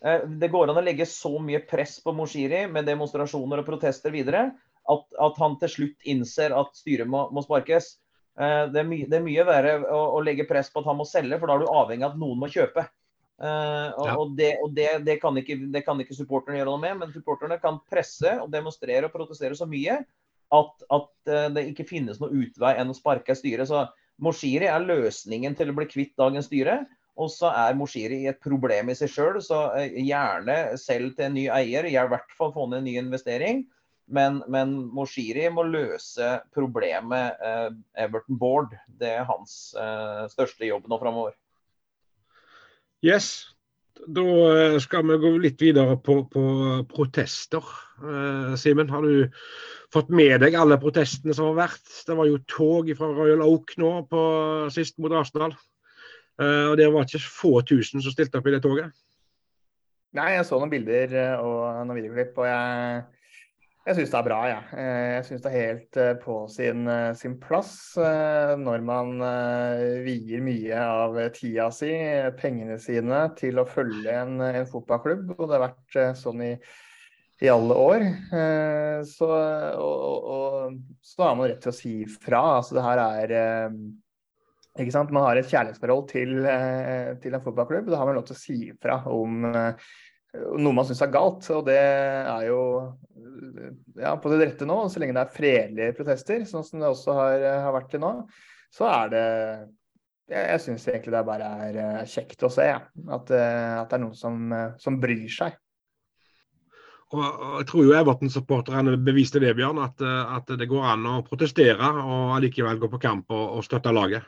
Eh, det går an å legge så mye press på Moshiri med demonstrasjoner og protester videre at, at han til slutt innser at styret må, må sparkes. Eh, det er, my, det er, mye verre å, å, legge press på at han må selge, for da er du avhengig av at noen må kjøpe. Uh, og, ja. og, det, og det, det, kan ikke, det, kan ikke, supporterne gjøre noe med, men supporterne kan presse og demonstrere og protestere så mye at, at det ikke finnes noe utvei enn å sparke styret. Så Moshiri er løsningen til å bli kvitt dagens styre. Og så er Moshiri et problem i seg sjøl, så eh, gjerne selg til en ny eier. I hvert fall få ned en ny investering. Men, men Moshiri må løse problemet eh, Everton Board. Det er hans eh, største jobb nå framover. Yes. Da eh, skal vi gå litt videre på, på protester. Eh, Simen, har du fått med deg alle protestene som har vært? Det var jo tog fra Royal Oak nå på sist mot Arsenal. Eh, og det var ikke få tusen som stilte opp i det toget. Nei, jeg så noen bilder eh, og noen videoklipp, og jeg, jeg syns det er bra, jeg. Ja. Eh, jeg syns det er helt eh, på sin, sin, plass når man vier mye av tida si, pengene sine, til å følge en, en fotballklubb. Og det har vært sånn i, i alle år. Så, og, og, så har man rett til å si fra. Altså det her er ikke sant? Man har et kjærlighetsforhold til, til en fotballklubb. Da har man lov til å si fra om noe man syns er galt. Og det er jo ja, på det rette nå, så lenge det er fredelige protester, sånn som det også har, har vært til nå, så er det Jeg, jeg syns egentlig det bare er eh, kjekt å se ja. at, eh, at, det er noen som, eh, som bryr seg. Og, Jeg tror jo Everton-supporterne beviste det, Bjørn, at, at, det går an å protestere og allikevel gå på kamp og, og støtte laget.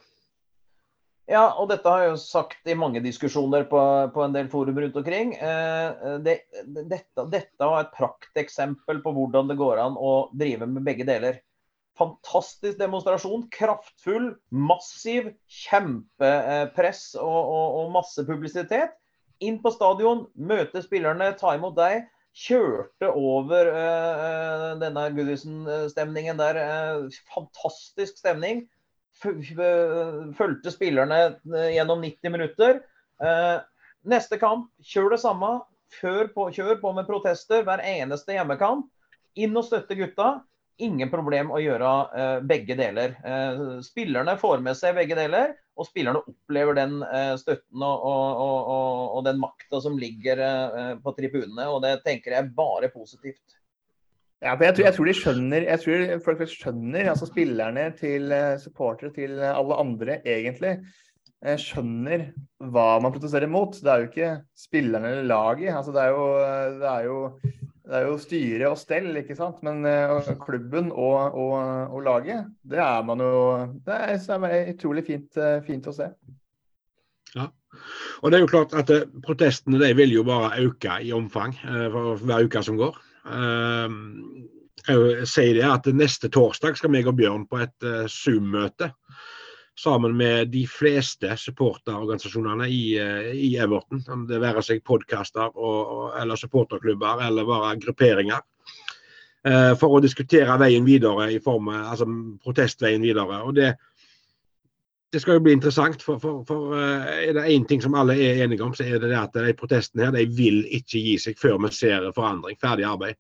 Ja, og dette har jeg jo sagt i mange diskusjoner på, på en del forum rundt omkring. Eh, det, dette, var et prakteksempel på hvordan det går an å drive med begge deler. Fantastisk demonstrasjon. Kraftfull, massiv, kjempepress og, og, og masse publisitet. Inn på stadion, møte spillerne, ta imot deg. Kjørte over eh, denne Goodison-stemningen der. Eh, fantastisk stemning fulgte spillerne eh, gjennom 90 minutter. Eh, neste kamp, kjør det samme. På, kjør på med protester hver eneste hjemmekamp. Inn og støtte gutta. Ingen problem å gjøre begge deler. Spillerne får med seg begge deler, og spillerne opplever den støtten og, og, og, og den makta som ligger på tribunene. Og det tenker jeg bare positivt. Ja, jeg tror, jeg, tror, de skjønner jeg tror folk skjønner, altså spillerne til eh, supportere til alle andre egentlig eh, skjønner hva man protesterer mot. Det er jo ikke spillerne eller laget. Altså, det, er jo, det, er jo, det er jo styre og stell, ikke sant. Men og klubben og, og, og, laget, det er man jo Det er, er utrolig fint, fint, å se. Ja. Og det er jo klart at protestene de vil jo bare øke i omfang for hver uke som går. Ehm, sier det at Neste torsdag skal meg og Bjørn på et eh, Zoom-møte sammen med de fleste supporterorganisasjonene i, eh, i Everton. Om det være seg podkaster eller supporterklubber eller bare grupperinger. Eh, for å diskutere veien videre i form av altså protestveien videre. og det det skal jo bli interessant, for, for, for er det én ting som alle er enige om, så er det, det at de protestene her, de vil ikke gi seg før vi ser forandring. Ferdig arbeid.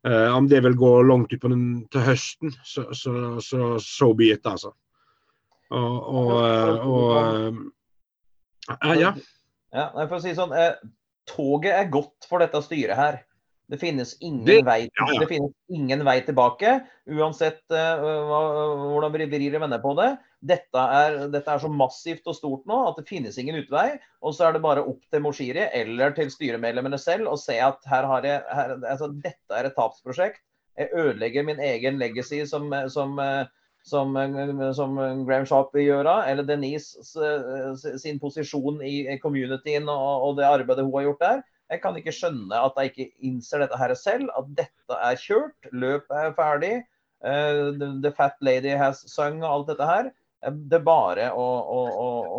Uh, om det vil gå langt ut til høsten, så så, så, så be it, altså. Og, og, og uh, ja. ja. For å si sånn, uh, toget er godt for dette styret her. Det finnes ingen, det, vei, ja, ja. Det finnes ingen vei tilbake, uansett hvordan vi vrir og vender på det dette er, dette er, så massivt og stort nå at det finnes ingen utvei. Og så er det bare opp til Moshiri eller til styremedlemmene selv å se at her har jeg, her, altså, dette er et tapsprosjekt. Jeg ødelegger min egen legacy som, som, som, som Graham Sharp vil gjøre, eller Denise sin posisjon i communityen og, og det arbeidet hun har gjort der. Jeg kan ikke skjønne at jeg ikke innser dette her selv, at dette er kjørt, løpet er ferdig. Uh, the, the, Fat Lady has sung og alt dette her. Det er bare å, å,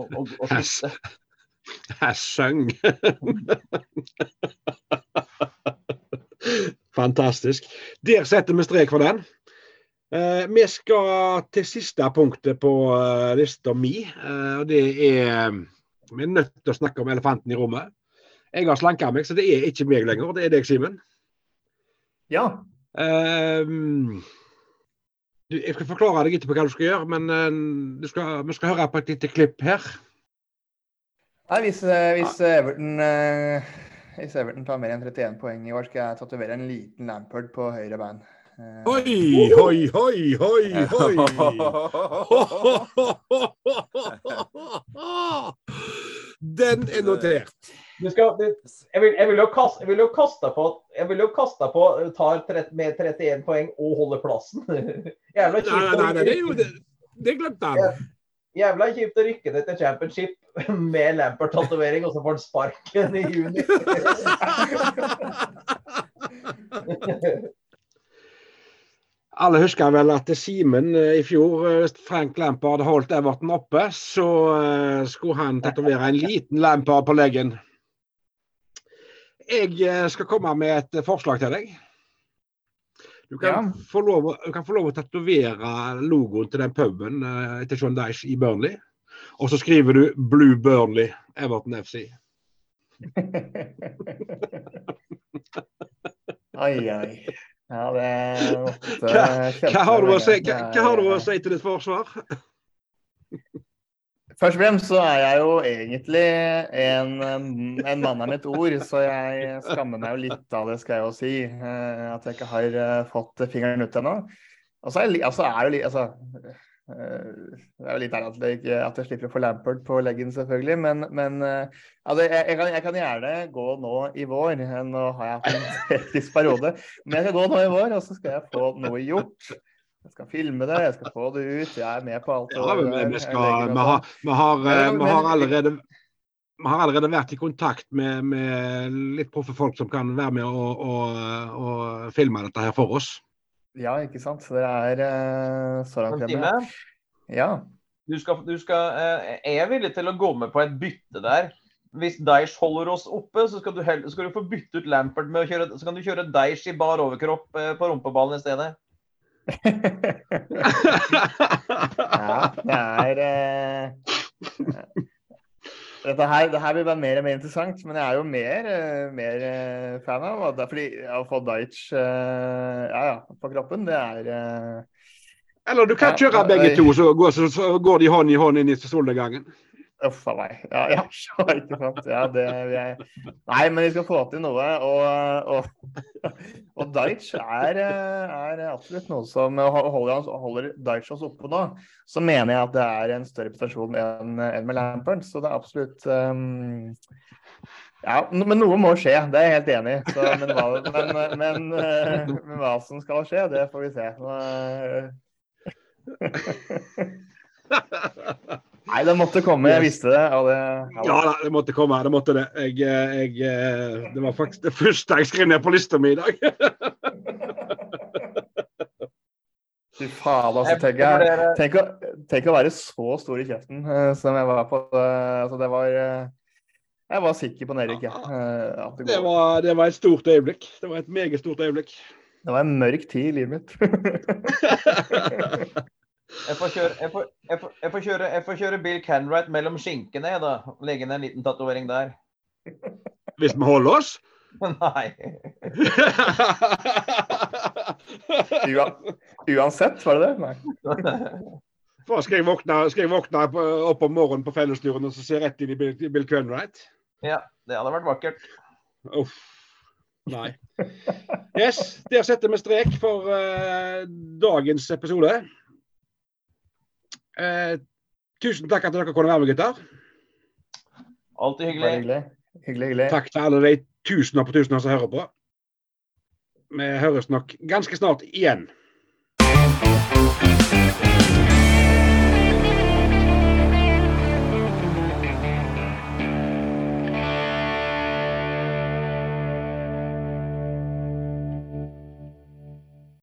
å, å slutte. Has Sung. Fantastisk. Der setter vi strek for den. Uh, vi skal til siste punktet på uh, lista mi. Eh, og det er Vi er nødt til å snakke om elefanten i rommet. Jeg har slanka meg, så det er ikke meg lenger. Det er deg, Simen. Ja. Eh, jeg skal forklare deg etterpå hva du skal gjøre, men uh, skal, vi skal høre på et lite klipp her. Nei, hvis, uh, hvis, Everton, uh, hvis, Everton, tar mer enn 31 poeng i år, skal jeg tatovere en liten Lampard på høyre bein. Oi, oi, oi, oi, oi! Den er notert. Du skal, du, jeg, vil, jeg vil jo kaste, jeg vil jo kaste på Jeg vil jo kaste på tar 30, med 31 poeng og holder plassen. Jævla Nei, nei, nei, nei, det jo det. Det glemte han. Jævla kjipt å rykke ned til championship med Lampert-tatovering, og så får han sparken i juni. Alle husker vel at Simen eh, i fjor, hvis Frank Lampard holdt Everton oppe, så eh, skulle han tatovere en liten Lampard på leggen. Jeg eh, skal komme med et eh, forslag til deg. Du kan, Ja. få, lov, du kan få lov å tatovere logoen til den puben etter til Sean Dyche i Burnley. Og så skriver du 'Blue Burnley Everton FC'. Ai, ai. Ja, det måtte Hva, hva, har du å si, hva, hva har du å si til ditt forsvar? Først og fremst så er jeg jo egentlig en, en mann av mitt ord, så jeg skammer meg jo litt av det, skal jeg jo si. eh, At jeg ikke har eh, fått fingeren ut ennå. Og så er, altså, er jo litt altså, eh, Det er jo litt ærlig at, jeg at jeg slipper å få Lampert på leggen, selvfølgelig. Men, men altså, jeg, jeg, kan, jeg kan gjerne gå nå i vår. Nå har jeg hatt en hektisk periode. Men jeg skal gå nå i vår, og så skal jeg få noe gjort. Jeg skal filme det, jeg skal få det ut. Jeg er med på alt. Ja, vi, skal, vi, har, vi, har, eh, vi, har allerede, vi har allerede vært i kontakt med, med litt proffe folk som kan være med og, og, og filme dette her for oss. Ja, ikke sant. Så det er så langt hjemme. Ja. du skal, du skal, eh, er jeg villig til å gå med på et bytte der? Hvis Deish holder oss oppe, så skal du, skal du få bytte ut Lampert med å kjøre Så kan du kjøre Deish i bar overkropp eh, på rumpeballen i stedet. ja, det er eh, dette her, det her være mer og mer interessant, men jeg er jo mer, eh, mer eh, fan av det fordi å få Dajc ja, ja, på kroppen, det er eh, Eller du kan Ja, kjøre begge to, så går, så, så går de hånd i hånd inn i solnedgangen. Uff a meg. Ja, ja, ikke sant. Ja, det jeg Nei, men vi skal få til noe. Og, og, og Deitch er, er absolutt noe som holder, holder Deitch oss oppe nå. Så mener jeg at det er en større prestasjon enn enn med Lampern. Så det er absolutt um, ja, men noe må skje, det er jeg helt enig i. Men, men, men, eh, men hva som skal skje, det får vi se. Nå, eh, Nei, det måtte komme, jeg visste det. Ja, det Ja ja det måtte komme. Det måtte det. Jeg, eh, jeg, eh, det var faktisk det første jeg skrev ned på lista mi i dag. Fy faen, altså. Tenk, jeg, tenk, å, tenk å være så stor i kjeften eh, som jeg var på. altså, det var Jeg var sikker på Nerik, jeg. Ja. det Det var, det var et stort øyeblikk. Det var et meget stort øyeblikk. Det var en mørk tid i livet mitt. Jeg får, kjøre, jeg, får, jeg, får, jeg, får kjøre, jeg får kjøre Bill Canright mellom skinkene, jeg, da. Legge ned en liten tatovering der. Hvis vi holder oss. Nei. Uansett, var det det? Nei. For skal jeg våkne, skal jeg våkne opp om morgenen på fellesturen og se rett inn i Bill, Bill Cunwright? Ja, det hadde vært vakkert. Uff. Nei. Yes, der setter vi strek for uh, dagens episode. Eh, tusen takk at dere kunne være med, gutter. Alltid hyggelig. hyggelig. Hyggelig, hyggelig. Takk til alle de tusener på tusener som hører på. Vi høres nok ganske snart igjen.